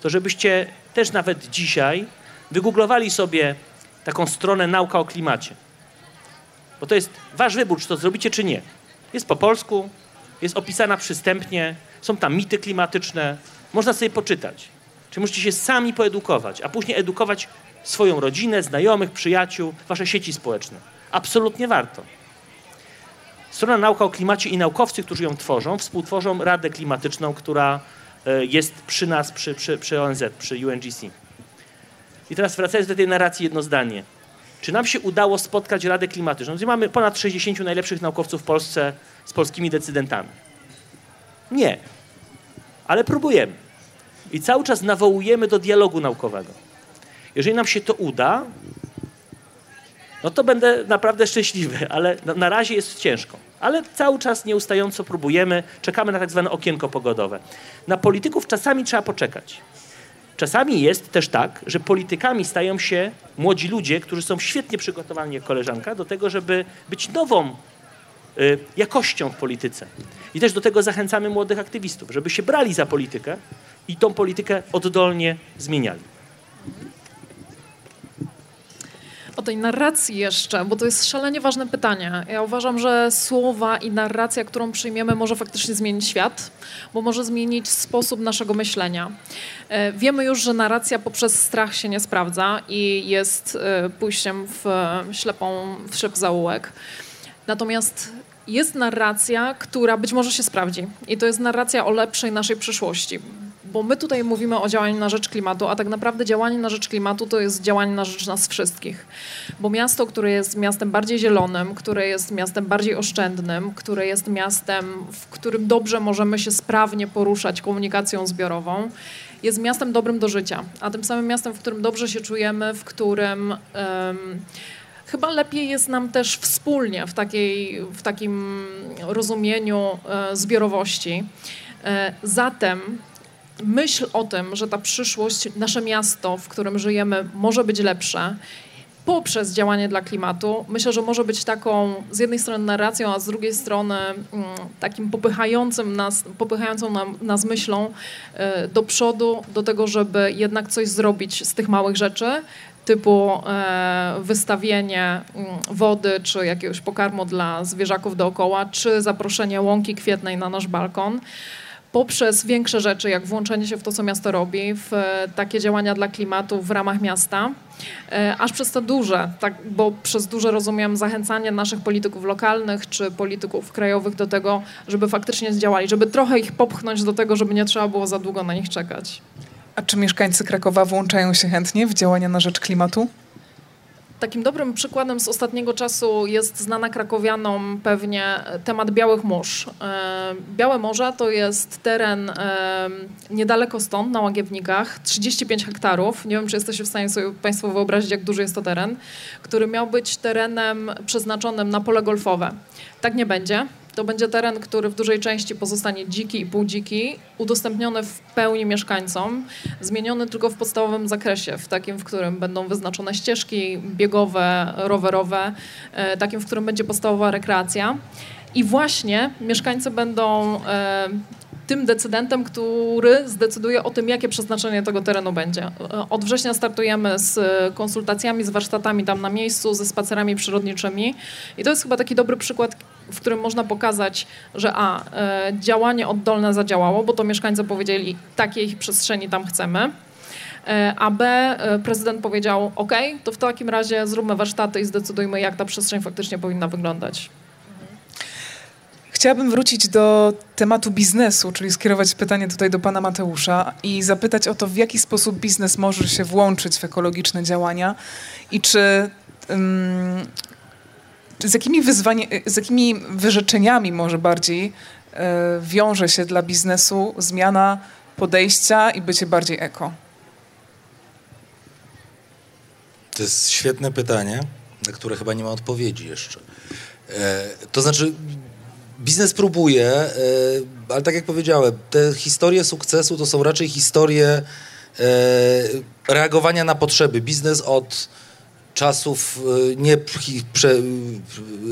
to żebyście też nawet dzisiaj wygooglowali sobie taką stronę Nauka o klimacie. Bo to jest wasz wybór, czy to zrobicie, czy nie. Jest po polsku, jest opisana przystępnie, są tam mity klimatyczne, można sobie poczytać. Czy musicie się sami poedukować, a później edukować swoją rodzinę, znajomych, przyjaciół, wasze sieci społeczne. Absolutnie warto. Strona Nauka o Klimacie i naukowcy, którzy ją tworzą, współtworzą Radę Klimatyczną, która e, jest przy nas, przy, przy, przy ONZ, przy UNGC. I teraz wracając do tej narracji jedno zdanie. Czy nam się udało spotkać Radę Klimatyczną, gdzie mamy ponad 60 najlepszych naukowców w Polsce z polskimi decydentami? Nie. Ale próbujemy. I cały czas nawołujemy do dialogu naukowego. Jeżeli nam się to uda, no to będę naprawdę szczęśliwy, ale na, razie jest ciężko. Ale cały czas nieustająco próbujemy, czekamy na tak zwane okienko pogodowe. Na polityków czasami trzeba poczekać. Czasami jest też tak, że politykami stają się młodzi ludzie, którzy są świetnie przygotowani jak koleżanka do tego, żeby być nową y, jakością w polityce. I też do tego zachęcamy młodych aktywistów, żeby się brali za politykę i tą politykę oddolnie zmieniali. O tej narracji jeszcze, bo to jest szalenie ważne pytanie. Ja uważam, że słowa i narracja, którą przyjmiemy, może faktycznie zmienić świat, bo może zmienić sposób naszego myślenia. E, wiemy już, że narracja poprzez strach się nie sprawdza i jest e, pójściem w ślepą, w ślepy zaułek. Natomiast jest narracja, która być może się sprawdzi. I to jest narracja o lepszej naszej przyszłości bo my tutaj mówimy o działaniu na rzecz klimatu, a tak naprawdę działanie na rzecz klimatu to jest działanie na rzecz nas wszystkich. Bo miasto, które jest miastem bardziej zielonym, które jest miastem bardziej oszczędnym, które jest miastem, w którym dobrze możemy się sprawnie poruszać komunikacją zbiorową, jest miastem dobrym do życia, a tym samym miastem, w którym dobrze się czujemy, w którym. Um, chyba lepiej jest nam też wspólnie w, takiej, w takim rozumieniu e, zbiorowości. E, zatem myśl o tym, że ta przyszłość, nasze miasto, w którym żyjemy, może być lepsze poprzez działanie dla klimatu, myślę, że może być taką z jednej strony narracją, a z drugiej strony mm, takim popychającym nas, popychającą nam, nas myślą e, do przodu, do tego, żeby jednak coś zrobić z tych małych rzeczy, typu e, wystawienie mm, wody, czy jakiegoś pokarmu dla zwierzaków dookoła, czy zaproszenie łąki kwietnej na nasz balkon poprzez większe rzeczy, jak włączenie się w to, co miasto robi, w e, takie działania dla klimatu w ramach miasta, e, aż przez te duże, tak, bo przez duże rozumiem zachęcanie naszych polityków lokalnych czy polityków krajowych do tego, żeby faktycznie zdziałali, żeby trochę ich popchnąć do tego, żeby nie trzeba było za długo na nich czekać. A czy mieszkańcy Krakowa włączają się chętnie w działania na rzecz klimatu? Takim dobrym przykładem z ostatniego czasu jest znana krakowianom pewnie temat Białych Mórz. E, Białe Morze to jest teren e, niedaleko stąd, na Łagiewnikach, 35 hektarów. Nie wiem, czy jesteście w stanie sobie Państwo wyobrazić, jak duży jest to teren, który miał być terenem przeznaczonym na pole golfowe. Tak nie będzie. To będzie teren, który w dużej części pozostanie dziki i półdziki, udostępniony w pełni mieszkańcom, zmieniony tylko w podstawowym zakresie, w takim, w którym będą wyznaczone ścieżki biegowe, rowerowe, e, takim, w którym będzie podstawowa rekreacja. I właśnie mieszkańcy będą e, tym decydentem, który zdecyduje o tym, jakie przeznaczenie tego terenu będzie. Od września startujemy z konsultacjami, z warsztatami tam na miejscu, ze spacerami przyrodniczymi i to jest chyba taki dobry przykład, w którym można pokazać, że a, e, działanie oddolne zadziałało, bo to mieszkańcy powiedzieli, takiej przestrzeni tam chcemy. E, a B, e, prezydent powiedział, OK, to w takim razie zróbmy warsztaty i zdecydujmy, jak ta przestrzeń faktycznie powinna wyglądać. Chciałabym wrócić do tematu biznesu, czyli skierować pytanie tutaj do pana Mateusza i zapytać o to, w jaki sposób biznes może się włączyć w ekologiczne działania i czy, um, z, jakimi wyzwania, z jakimi wyrzeczeniami może bardziej y, wiąże się dla biznesu zmiana podejścia i bycie bardziej eko? To jest świetne pytanie, na które chyba nie ma odpowiedzi jeszcze. E, to znaczy, biznes próbuje, e, ale tak jak powiedziałem, te historie sukcesu to są raczej historie e, reagowania na potrzeby. Biznes od czasów e, nie prze,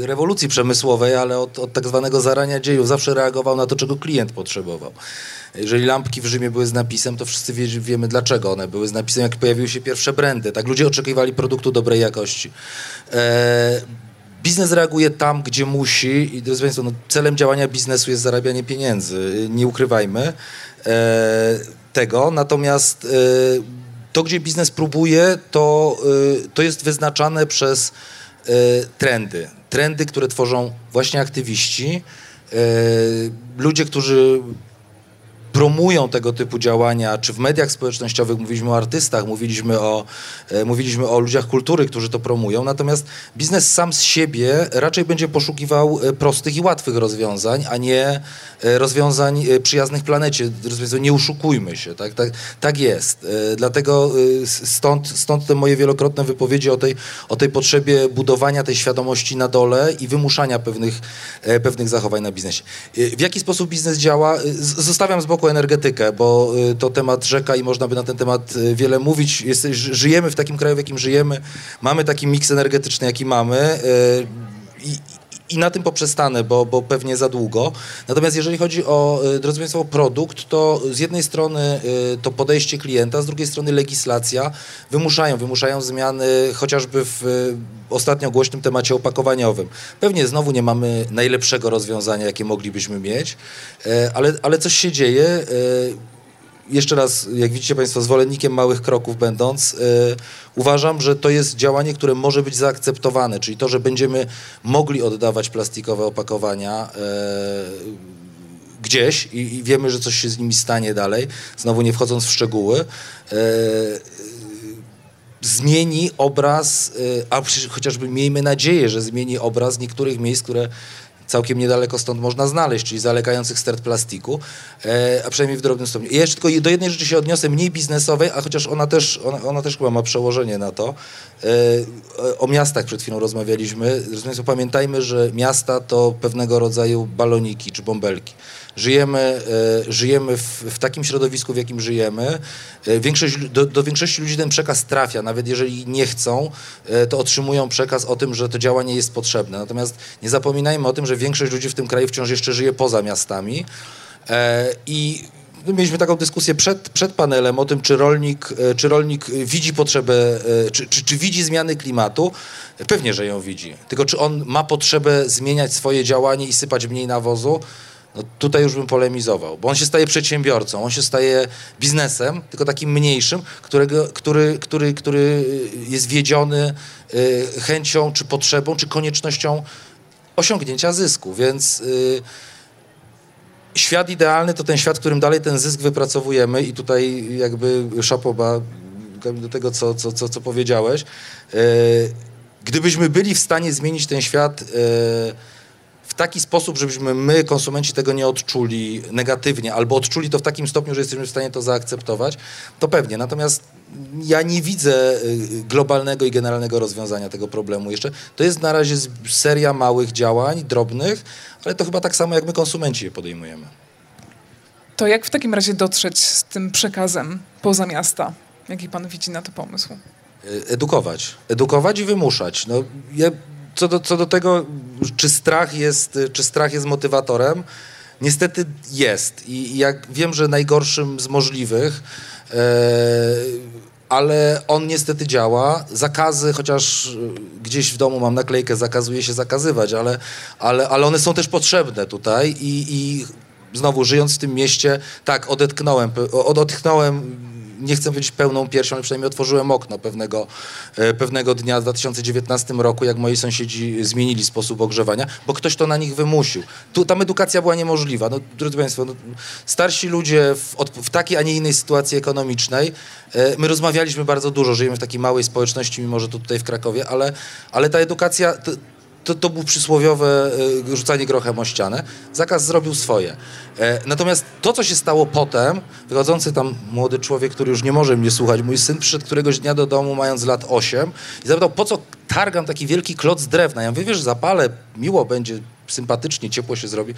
rewolucji przemysłowej, ale od, od tak zwanego zarania dziejów zawsze reagował na to, czego klient potrzebował. Jeżeli lampki w Rzymie były z napisem, to wszyscy wie, wiemy dlaczego one były z napisem, jak pojawiły się pierwsze brandy. Tak, ludzie oczekiwali produktu dobrej jakości. E, Biznes reaguje tam, gdzie musi i drodzy Państwo, no, celem działania biznesu jest zarabianie pieniędzy, nie ukrywajmy e, tego, natomiast e, to, gdzie biznes próbuje, to, e, to jest wyznaczane przez e, trendy. Trendy, które tworzą właśnie aktywiści, e, ludzie, którzy promują tego typu działania, czy w mediach społecznościowych mówiliśmy o artystach, mówiliśmy o, e, mówiliśmy o ludziach kultury, którzy to promują, natomiast biznes sam z siebie raczej będzie poszukiwał e, prostych i łatwych rozwiązań, a nie e, rozwiązań przyjaznych planecie. Nie uszukujmy się, tak, tak, tak jest. Dlatego stąd, stąd te moje wielokrotne wypowiedzi o tej, o tej potrzebie budowania tej świadomości na dole i wymuszania pewnych, pewnych zachowań na biznesie. W jaki sposób biznes działa? Zostawiam z boku energetykę, bo y, to temat rzeka i można by na ten temat y, wiele mówić. Jest, żyjemy w takim kraju, w jakim żyjemy, mamy taki miks energetyczny, jaki mamy y, i, i na tym poprzestanę, bo, bo pewnie za długo. Natomiast jeżeli chodzi o, drodzy Państwo, produkt, to z jednej strony to podejście klienta, z drugiej strony legislacja wymuszają, wymuszają zmiany chociażby w ostatnio głośnym temacie opakowaniowym. Pewnie znowu nie mamy najlepszego rozwiązania, jakie moglibyśmy mieć, ale, ale coś się dzieje. Jeszcze raz, jak widzicie Państwo, zwolennikiem małych kroków będąc, e, uważam, że to jest działanie, które może być zaakceptowane, czyli to, że będziemy mogli oddawać plastikowe opakowania gdzieś i, i, wiemy, że coś się z nimi stanie dalej, znowu nie wchodząc w szczegóły zmieni obraz, y, a chociażby miejmy nadzieję, że zmieni obraz niektórych miejsc, które całkiem niedaleko stąd można znaleźć, czyli zalegających stert plastiku, e, a przynajmniej w drobnym stopniu. I jeszcze tylko do jednej rzeczy się odniosę, mniej biznesowej, a chociaż ona też, ona, ona też chyba ma przełożenie na to. E, o miastach przed chwilą rozmawialiśmy. Państwa, pamiętajmy, że miasta to pewnego rodzaju baloniki czy bąbelki. Żyjemy, e, żyjemy w, w, takim środowisku, w jakim żyjemy. E, większość, do, do, większości ludzi ten przekaz trafia, nawet jeżeli nie chcą, e, to otrzymują przekaz o tym, że to działanie jest potrzebne. Natomiast nie zapominajmy o tym, że większość ludzi w tym kraju wciąż jeszcze żyje poza miastami i mieliśmy taką dyskusję przed, przed panelem o tym, czy rolnik, czy rolnik widzi potrzebę, czy, czy, czy, widzi zmiany klimatu. Pewnie, że ją widzi. Tylko czy on ma potrzebę zmieniać swoje działanie i sypać mniej nawozu? No tutaj już bym polemizował, bo on się staje przedsiębiorcą, on się staje biznesem, tylko takim mniejszym, którego, który, który, który jest wiedziony y, chęcią, czy potrzebą, czy koniecznością osiągnięcia zysku, więc y, świat idealny to ten świat, w którym dalej ten zysk wypracowujemy i tutaj jakby szapoba do tego, co, co, co, co powiedziałeś. Y, gdybyśmy byli w stanie zmienić ten świat w taki sposób, żebyśmy my, konsumenci, tego nie odczuli negatywnie, albo odczuli to w takim stopniu, że jesteśmy w stanie to zaakceptować, to pewnie. Natomiast ja nie widzę e, globalnego i generalnego rozwiązania tego problemu jeszcze. To jest na razie seria małych działań, drobnych, ale to chyba tak samo, jak my, konsumenci, je podejmujemy. To jak w takim razie dotrzeć z tym przekazem poza miasta? Jaki pan widzi na to pomysł? E, Edukować. Edukować i wymuszać. No, ja, co, do, co do tego, czy strach, jest, czy strach jest motywatorem, niestety jest. I jak wiem, że najgorszym z możliwych, e, ale on niestety działa. Zakazy, chociaż e, gdzieś w domu mam naklejkę, zakazuje się zakazywać, ale, ale, ale one są też potrzebne tutaj i, i znowu żyjąc w tym mieście, tak, odetknąłem, odetchnąłem nie chcę powiedzieć pełną piersią, ale przynajmniej otworzyłem okno pewnego, e, pewnego dnia w 2019 roku, jak moi sąsiedzi zmienili sposób ogrzewania, bo ktoś to na nich wymusił. Tu tam edukacja była niemożliwa. No, drodzy Państwo, no, starsi ludzie w, w takiej, a nie innej sytuacji ekonomicznej, e, my rozmawialiśmy bardzo dużo, żyjemy w takiej małej społeczności, mimo że to tutaj w Krakowie, ale, ale ta edukacja... To, to, to było przysłowiowe e, rzucanie grochem o ścianę. Zakaz zrobił swoje. E, natomiast to, co się stało potem, wychodzący tam młody człowiek, który już nie może mnie słuchać, mój syn przyszedł któregoś dnia do domu, mając lat 8 i zapytał, po co targam taki wielki kloc drewna? Ja mówię, wiesz, zapalę, miło będzie, sympatycznie, ciepło się zrobi,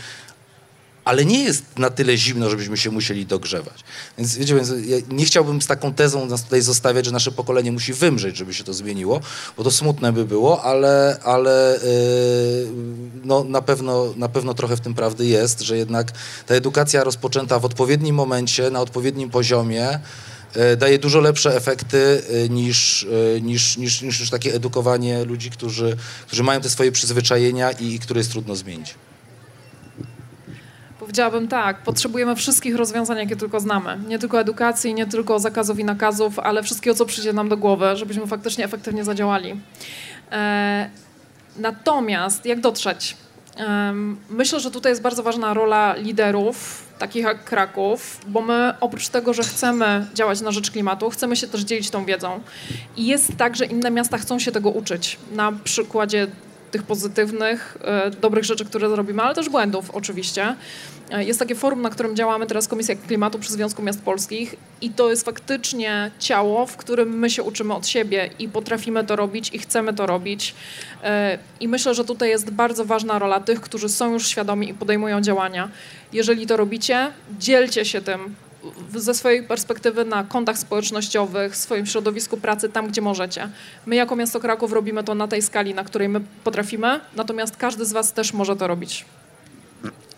ale nie jest na tyle zimno, żebyśmy się musieli dogrzewać. Więc wiecie, więc ja nie chciałbym z taką tezą nas tutaj zostawiać, że nasze pokolenie musi wymrzeć, żeby się to zmieniło, bo to smutne by było, ale, ale yy, no, na, pewno, na pewno trochę w tym prawdy jest, że jednak ta edukacja rozpoczęta w odpowiednim momencie, na odpowiednim poziomie, yy, daje dużo lepsze efekty yy, niż, yy, niż, niż, niż, niż takie edukowanie ludzi, którzy, którzy mają te swoje przyzwyczajenia i, i które jest trudno zmienić. Powiedziałabym tak, potrzebujemy wszystkich rozwiązań, jakie tylko znamy. Nie tylko edukacji, nie tylko zakazów i nakazów, ale wszystkiego, co przyjdzie nam do głowy, żebyśmy faktycznie efektywnie zadziałali. E, natomiast jak dotrzeć? Em, Myślę, że tutaj jest bardzo ważna rola liderów, takich jak Kraków, bo my oprócz tego, że chcemy działać na rzecz klimatu, chcemy się też dzielić tą wiedzą. I jest tak, że inne miasta chcą się tego uczyć. Na przykładzie tych pozytywnych, e, dobrych rzeczy, które zrobimy, ale też błędów oczywiście. E, Jest takie forum, na którym działamy teraz Komisja Klimatu przy Związku Miast Polskich i to jest faktycznie ciało, w którym my się uczymy od siebie i potrafimy to robić i chcemy to robić. E, I myślę, że tutaj jest bardzo ważna rola tych, którzy są już świadomi i podejmują działania. Jeżeli to robicie, dzielcie się tym ze swojej perspektywy na kontach społecznościowych, w swoim środowisku pracy, tam gdzie możecie. My jako Miasto Kraków robimy to na tej skali, na której my potrafimy, natomiast każdy z Was też może to robić.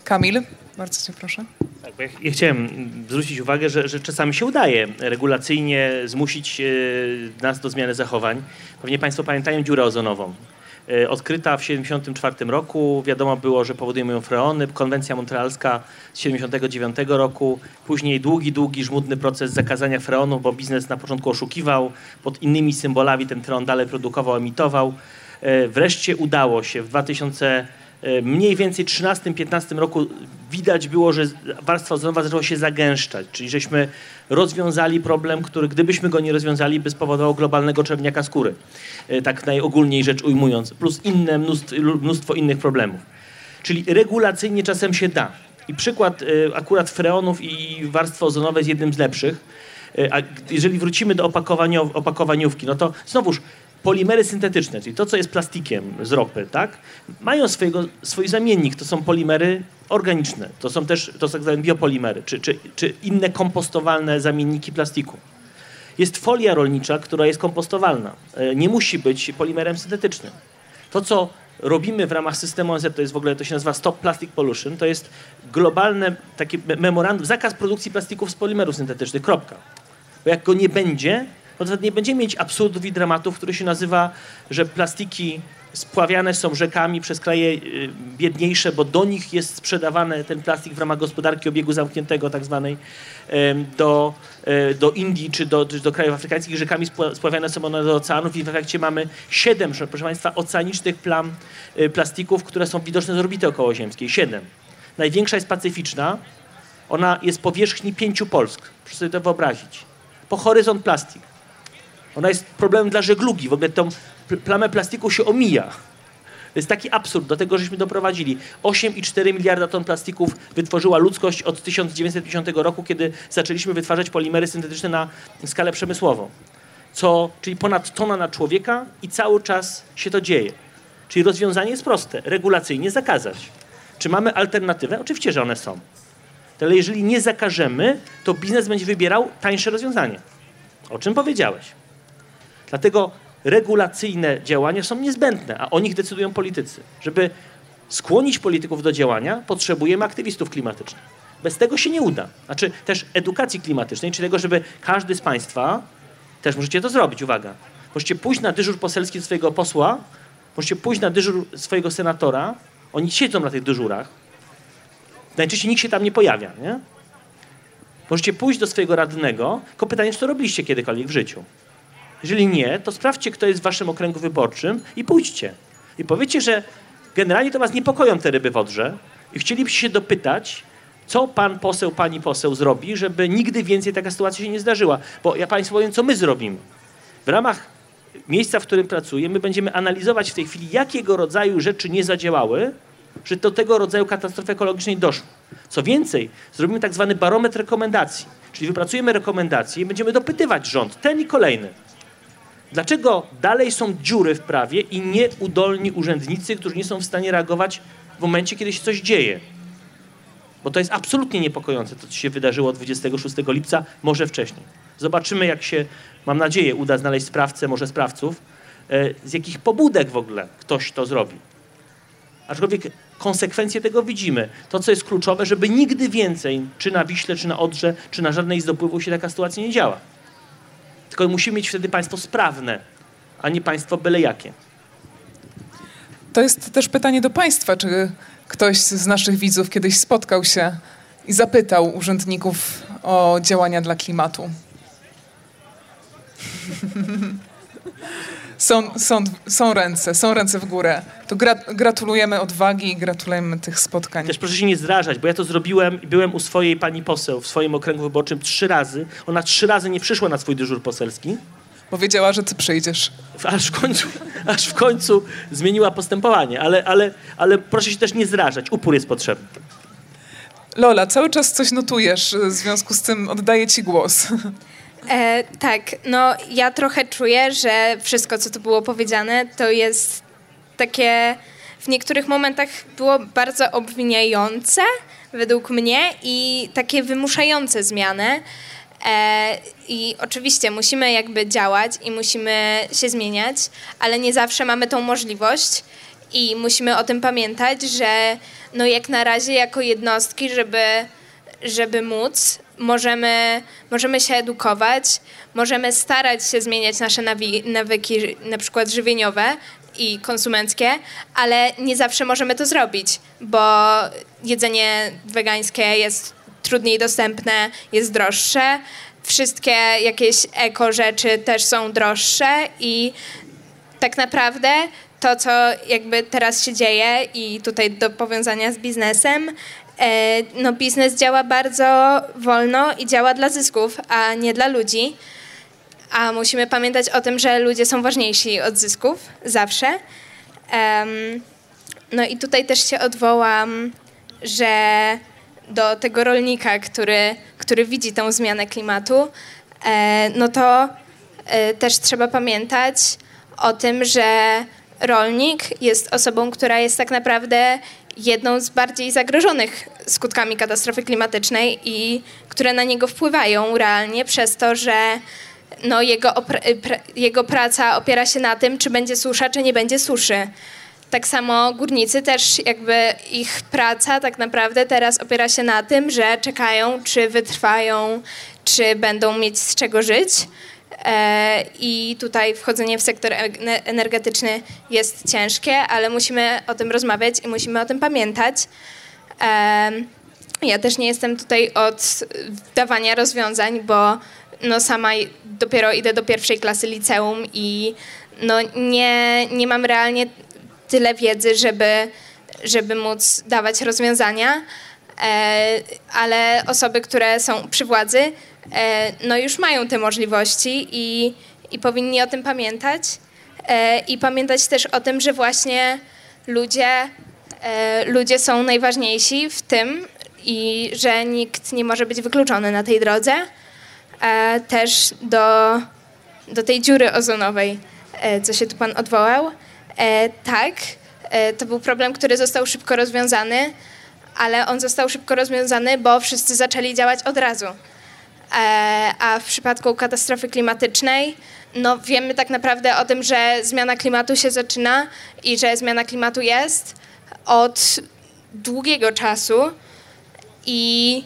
Kamil, bardzo cię proszę. Tak, ja, ja chciałem zwrócić uwagę, że, że czasami się udaje regulacyjnie zmusić e, nas do zmiany zachowań. Pewnie Państwo pamiętają dziurę ozonową. E, odkryta w 1974 roku, wiadomo było, że powodują ją freony. Konwencja montrealska z 1979 roku. Później długi, długi, żmudny proces zakazania freonów, bo biznes na początku oszukiwał. Pod innymi symbolami ten freon dalej produkował, emitował. E, Wreszcie udało się w 2000 e, mniej więcej 13-15 roku widać było, że warstwa ozonowa zaczęła się zagęszczać, czyli żeśmy rozwiązali problem, który gdybyśmy go nie rozwiązali, by spowodował globalnego czerwniaka skóry, e, tak najogólniej rzecz ujmując, plus inne mnóstwo, innych problemów. Czyli regulacyjnie czasem się da. I przykład e, akurat freonów i warstwy ozonowej jest jednym z lepszych. E, A jeżeli wrócimy do opakowaniówki, no to znowuż polimery syntetyczne, czyli to, co jest plastikiem z ropy, tak, mają swojego, swój zamiennik. To są polimery organiczne. To są też to są tak zwane biopolimery, czy, czy, czy inne kompostowalne zamienniki plastiku. Jest folia rolnicza, która jest kompostowalna. E, Nie musi być polimerem syntetycznym. To, co robimy w ramach systemu ONZ, to jest w ogóle, to się nazywa Stop Plastic Pollution, to jest globalne takie me- memorandum, zakaz produkcji plastików z polimerów syntetycznych, kropka. Bo jak go nie będzie, no nie będziemy mieć absurdów i dramatów, który się nazywa, że plastiki spławiane są rzekami przez kraje y, biedniejsze, bo do nich jest sprzedawany ten plastik w ramach gospodarki obiegu zamkniętego tak zwanej do, e, do Indii czy do, do krajów afrykańskich. Rzekami spła- spławiane są one do oceanów i w efekcie mamy siedem, proszę Państwa, oceanicznych plam y, plastików, które są widoczne z orbity okołoziemskiej. Siedem. Największa jest pacyficzna. Ona jest powierzchni pięciu Polsk. Proszę sobie to wyobrazić. Po horyzont plastik. Ona jest problemem dla żeglugi. W ogóle tą plamę plastiku się omija. To jest taki absurd, do tego żeśmy doprowadzili. 8,4 miliarda ton plastików wytworzyła ludzkość od 1950 roku, kiedy zaczęliśmy wytwarzać polimery syntetyczne na skalę przemysłową. Co, czyli ponad tona na człowieka i cały czas się to dzieje. Czyli rozwiązanie jest proste. Regulacyjnie zakazać. Czy mamy alternatywę? Oczywiście, że one są. Ale jeżeli nie zakażemy, to biznes będzie wybierał tańsze rozwiązanie. O czym powiedziałeś. Dlatego regulacyjne działania są niezbędne, a o nich decydują politycy. Żeby skłonić polityków do działania, potrzebujemy aktywistów klimatycznych. Bez tego się nie uda. Znaczy też edukacji klimatycznej, czyli tego, żeby każdy z Państwa, też możecie to zrobić, uwaga, możecie pójść na dyżur poselski swojego posła, możecie pójść na dyżur swojego senatora, oni siedzą na tych dyżurach, najczęściej nikt się tam nie pojawia, nie? Możecie pójść do swojego radnego, tylko pytanie, czy to robiliście kiedykolwiek w życiu. Jeżeli nie, to sprawdźcie, kto jest w waszym okręgu wyborczym i pójdźcie. I powiedzcie, że generalnie to was niepokoją te ryby w Odrze i chcielibyście się dopytać, co pan poseł, pani poseł zrobi, żeby nigdy więcej taka sytuacja się nie zdarzyła. Bo ja państwu powiem, co my zrobimy. W ramach miejsca, w którym pracuję, my będziemy analizować w tej chwili, jakiego rodzaju rzeczy nie zadziałały, że do tego rodzaju katastrofy ekologicznej doszło. Co więcej, zrobimy tak zwany barometr rekomendacji. Czyli wypracujemy rekomendacje i będziemy dopytywać rząd, ten i kolejny. Dlaczego dalej są dziury w prawie i nieudolni urzędnicy, którzy nie są w stanie reagować w momencie, kiedy się coś dzieje? Bo to jest absolutnie niepokojące, to co się wydarzyło 26 lipca, może wcześniej. Zobaczymy, jak się, mam nadzieję, uda znaleźć sprawcę, może sprawców, e, z jakich pobudek w ogóle ktoś to zrobi. Aczkolwiek konsekwencje tego widzimy. To, co jest kluczowe, żeby nigdy więcej, czy na Wiśle, czy na Odrze, czy na żadnej z dopływów się taka sytuacja nie działa. Tylko musimy mieć wtedy państwo sprawne, a nie państwo byle jakie. To jest też pytanie do państwa, czy ktoś z naszych widzów kiedyś spotkał się i zapytał urzędników o działania dla klimatu. Są, są, są ręce, są ręce w górę. To gra, gratulujemy odwagi i gratulujemy tych spotkań. Też proszę się nie zrażać, bo ja to zrobiłem i byłem u swojej pani poseł w swoim okręgu wyborczym trzy razy. Ona trzy razy nie przyszła na swój dyżur poselski. Powiedziała, że ty przyjdziesz. Aż w końcu, aż w końcu zmieniła postępowanie, ale, ale, ale proszę się też nie zrażać. Upór jest potrzebny. Lola, cały czas coś notujesz, w związku z tym oddaję ci głos. E, tak, no ja trochę czuję, że wszystko, co tu było powiedziane, to jest takie w niektórych momentach było bardzo obwiniające według mnie i takie wymuszające zmianę. E, I oczywiście musimy jakby działać i musimy się zmieniać, ale nie zawsze mamy tą możliwość i musimy o tym pamiętać, że no jak na razie jako jednostki, żeby, żeby móc, możemy, możemy się edukować, możemy starać się zmieniać nasze nawyki, na przykład żywieniowe i konsumenckie, ale nie zawsze możemy to zrobić, bo jedzenie wegańskie jest trudniej dostępne, jest droższe. Wszystkie jakieś eko rzeczy też są droższe i tak naprawdę to, co jakby teraz się dzieje i tutaj do powiązania z biznesem, no biznes działa bardzo wolno i działa dla zysków, a nie dla ludzi. A musimy pamiętać o tym, że ludzie są ważniejsi od zysków zawsze. No i tutaj też się odwołam, że do tego rolnika, który, który widzi tą zmianę klimatu, e, no to e, też trzeba pamiętać o tym, że rolnik jest osobą, która jest tak naprawdę jedną z bardziej zagrożonych skutkami katastrofy klimatycznej i które na niego wpływają realnie przez to, że no, jego, jego praca opiera się na tym, czy będzie susza, czy nie będzie suszy. Tak samo górnicy też jakby ich praca tak naprawdę teraz opiera się na tym, że czekają, czy wytrwają, czy będą mieć z czego żyć. E, I tutaj wchodzenie w sektor energetyczny jest ciężkie, ale musimy o tym rozmawiać i musimy o tym pamiętać. E, ja też nie jestem tutaj od dawania rozwiązań, bo no sama dopiero idę do pierwszej klasy liceum i no nie, nie mam realnie tyle wiedzy, żeby, żeby móc dawać rozwiązania, e, ale osoby, które są przy władzy, E, no już mają te możliwości i i powinni o tym pamiętać. E, I pamiętać też o tym, że właśnie ludzie, e, ludzie są najważniejsi w tym i że nikt nie może być wykluczony na tej drodze. E, też do, do tej dziury ozonowej, e, co się tu pan odwołał. E, tak, e, to był problem, który został szybko rozwiązany, ale on został szybko rozwiązany, bo wszyscy zaczęli działać od razu. E, a w przypadku katastrofy klimatycznej, no wiemy tak naprawdę o tym, że zmiana klimatu się zaczyna i że zmiana klimatu jest od długiego czasu i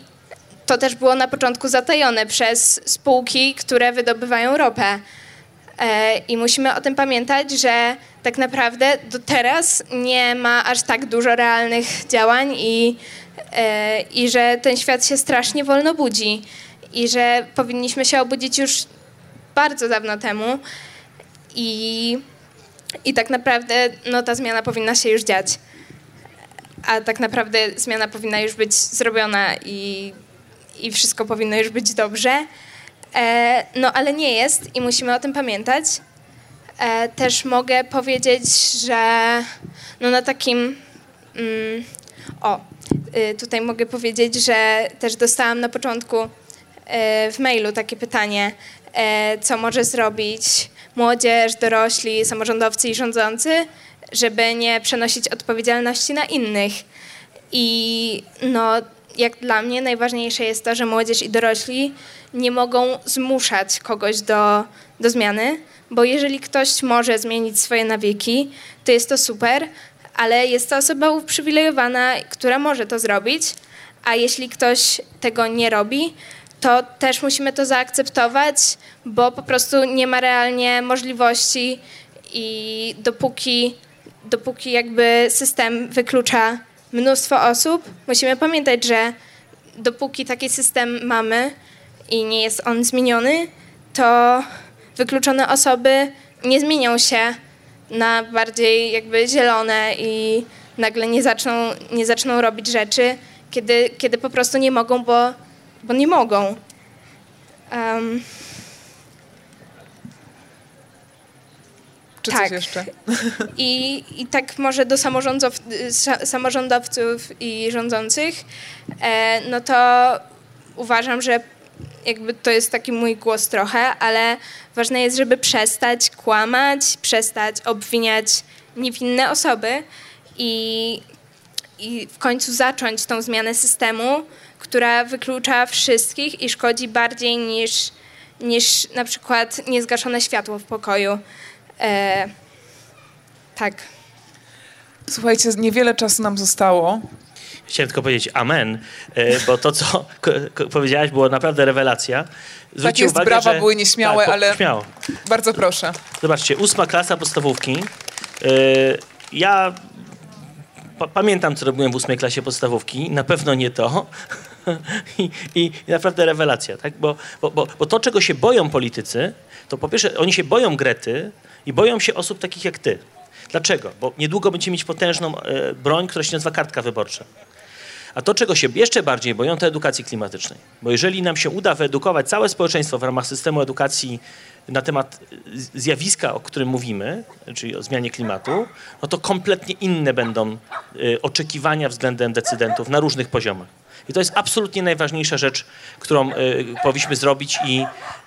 to też było na początku zatajone przez spółki, które wydobywają ropę. E, I musimy o tym pamiętać, że tak naprawdę do teraz nie ma aż tak dużo realnych działań i, e, i że ten świat się strasznie wolno budzi i że powinniśmy się obudzić już bardzo dawno temu i, i tak naprawdę no, ta zmiana powinna się już dziać. A tak naprawdę zmiana powinna już być zrobiona i, i wszystko powinno już być dobrze. E, no ale nie jest i musimy o tym pamiętać. E, też mogę powiedzieć, że no na takim. Mm, o, y, tutaj mogę powiedzieć, że też dostałam na początku y, w mailu takie pytanie, e, co może zrobić młodzież, dorośli, samorządowcy i rządzący, żeby nie przenosić odpowiedzialności na innych. I no, jak dla mnie najważniejsze jest to, że młodzież i dorośli nie mogą zmuszać kogoś do, do zmiany, bo jeżeli ktoś może zmienić swoje nawyki, to jest to super, ale jest to osoba uprzywilejowana, która może to zrobić, a jeśli ktoś tego nie robi, to też musimy to zaakceptować, bo po prostu nie ma realnie możliwości i dopóki, dopóki jakby system wyklucza mnóstwo osób, musimy pamiętać, że dopóki taki system mamy i nie jest on zmieniony, to wykluczone osoby nie zmienią się na bardziej jakby zielone i nagle nie zaczną, nie zaczną robić rzeczy, kiedy, kiedy po prostu nie mogą, bo, bo nie mogą. Um, Czy Tak. coś jeszcze? I, I tak może do samorządowców i rządzących, e, no to uważam, że jakby to jest taki mój głos trochę, ale ważne jest, żeby przestać kłamać, przestać obwiniać niewinne osoby i, i w końcu zacząć tą zmianę systemu, która wyklucza wszystkich i szkodzi bardziej niż, niż na przykład niezgaszone światło w pokoju. E, tak. Słuchajcie, niewiele czasu nam zostało. Chciałem tylko powiedzieć amen, e, bo to, co powiedziałaś, było naprawdę rewelacja. Zwróćcie jest, uwagę, brawa że... były nieśmiałe, po- ale- Śmiało. Bardzo proszę. Zobaczcie, ósma klasa podstawówki. E, Ja pa- pamiętam, co robiłem w ósmej klasie podstawówki. Na pewno nie to. I, i naprawdę rewelacja, tak? Bo, bo, bo, bo to, czego się boją politycy, to po pierwsze, oni się boją Grety i boją się osób takich jak ty. Dlaczego? Bo niedługo będziemy mieć potężną e, broń, która się nazywa kartka wyborcza. A to, czego się jeszcze bardziej boją, to edukacji klimatycznej. Bo jeżeli nam się uda wyedukować całe społeczeństwo w ramach systemu edukacji na temat z- zjawiska, o którym mówimy, czyli o zmianie klimatu, no to kompletnie inne będą y, oczekiwania względem decydentów na różnych poziomach. I to jest absolutnie najważniejsza rzecz, którą y, powinniśmy zrobić i,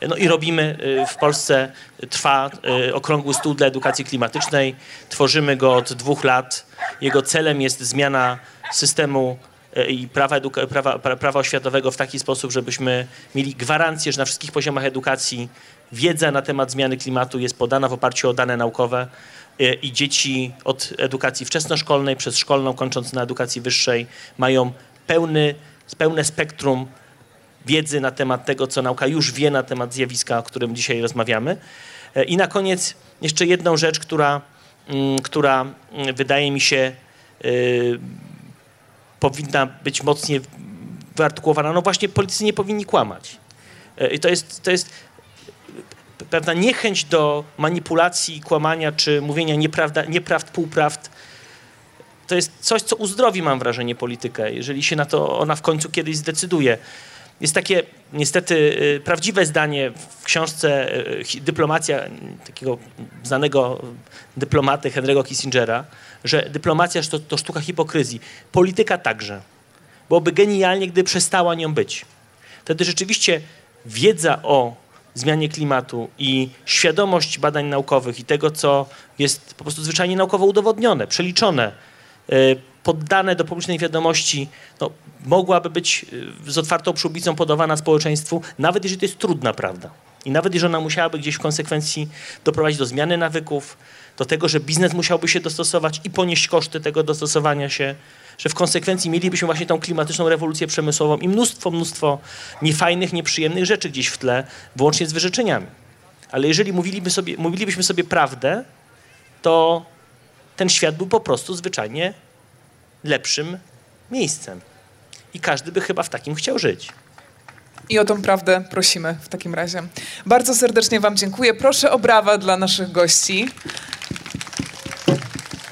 no, i robimy y, w Polsce. Trwa y, okrągły stół dla edukacji klimatycznej. Tworzymy go od dwóch lat. Jego celem jest zmiana systemu e, i prawa, prawa, pra- prawa oświatowego w taki sposób, żebyśmy mieli gwarancję, że na wszystkich poziomach edukacji wiedza na temat zmiany klimatu jest podana w oparciu o dane naukowe e, i dzieci od edukacji wczesnoszkolnej przez szkolną, kończąc na edukacji wyższej, mają pełny, pełne spektrum wiedzy na temat tego, co nauka już wie na temat zjawiska, o którym dzisiaj rozmawiamy. E, I na koniec jeszcze jedną rzecz, która, mm, która mm, wydaje mi się y, powinna być mocniej wyartykułowana. No właśnie politycy nie powinni kłamać. E, I to jest, to jest pewna niechęć do manipulacji, kłamania czy mówienia nieprawda, nieprawd, półprawd. To jest coś, co uzdrowi, mam wrażenie, politykę, jeżeli się na to ona w końcu kiedyś zdecyduje. jest takie niestety y, prawdziwe zdanie w książce y, Dyplomacja takiego znanego dyplomaty Henry'ego Kissingera, że dyplomacja to, to sztuka hipokryzji. Polityka także. Byłoby genialnie, gdy przestała nią być. Wtedy rzeczywiście wiedza o zmianie klimatu i świadomość badań naukowych i tego, co jest po prostu zwyczajnie naukowo udowodnione, przeliczone, y, poddane do publicznej wiadomości, no, mogłaby być y, z otwartą przyłbicą podawana społeczeństwu, nawet jeżeli to jest trudna prawda. I nawet jeżeli ona musiałaby gdzieś w konsekwencji doprowadzić do zmiany nawyków, do tego, że biznes musiałby się dostosować i ponieść koszty tego dostosowania się, że w konsekwencji mielibyśmy właśnie tą klimatyczną rewolucję przemysłową i mnóstwo, mnóstwo niefajnych, nieprzyjemnych rzeczy gdzieś w tle, włącznie z wyrzeczeniami. Ale jeżeli mówiliby sobie, mówilibyśmy sobie prawdę, to ten świat był po prostu zwyczajnie lepszym miejscem. I każdy by chyba w takim chciał żyć. I o tą prawdę prosimy w takim razie. Bardzo serdecznie Wam dziękuję. Proszę o brawa dla naszych gości.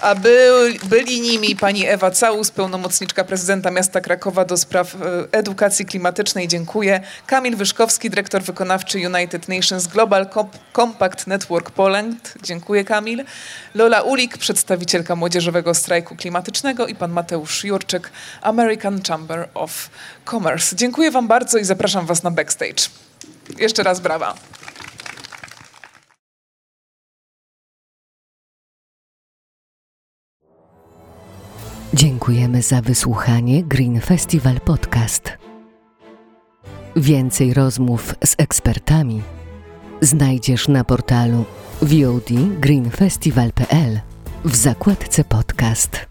A był, byli nimi pani Ewa Całus, pełnomocniczka prezydenta miasta Krakowa do spraw e, edukacji klimatycznej. Dziękuję. Kamil Wyszkowski, dyrektor wykonawczy United Nations Global Compact Network Poland. Dziękuję Kamil. Lola Ulik, przedstawicielka Młodzieżowego Strajku Klimatycznego i pan Mateusz Jurczyk, American Chamber of Commerce. Dziękuję wam bardzo i zapraszam was na backstage. Jeszcze raz brawa. Dziękujemy za wysłuchanie Green Festival Podcast. Więcej rozmów z ekspertami znajdziesz na portalu vodgreenfestival.pl w zakładce podcast.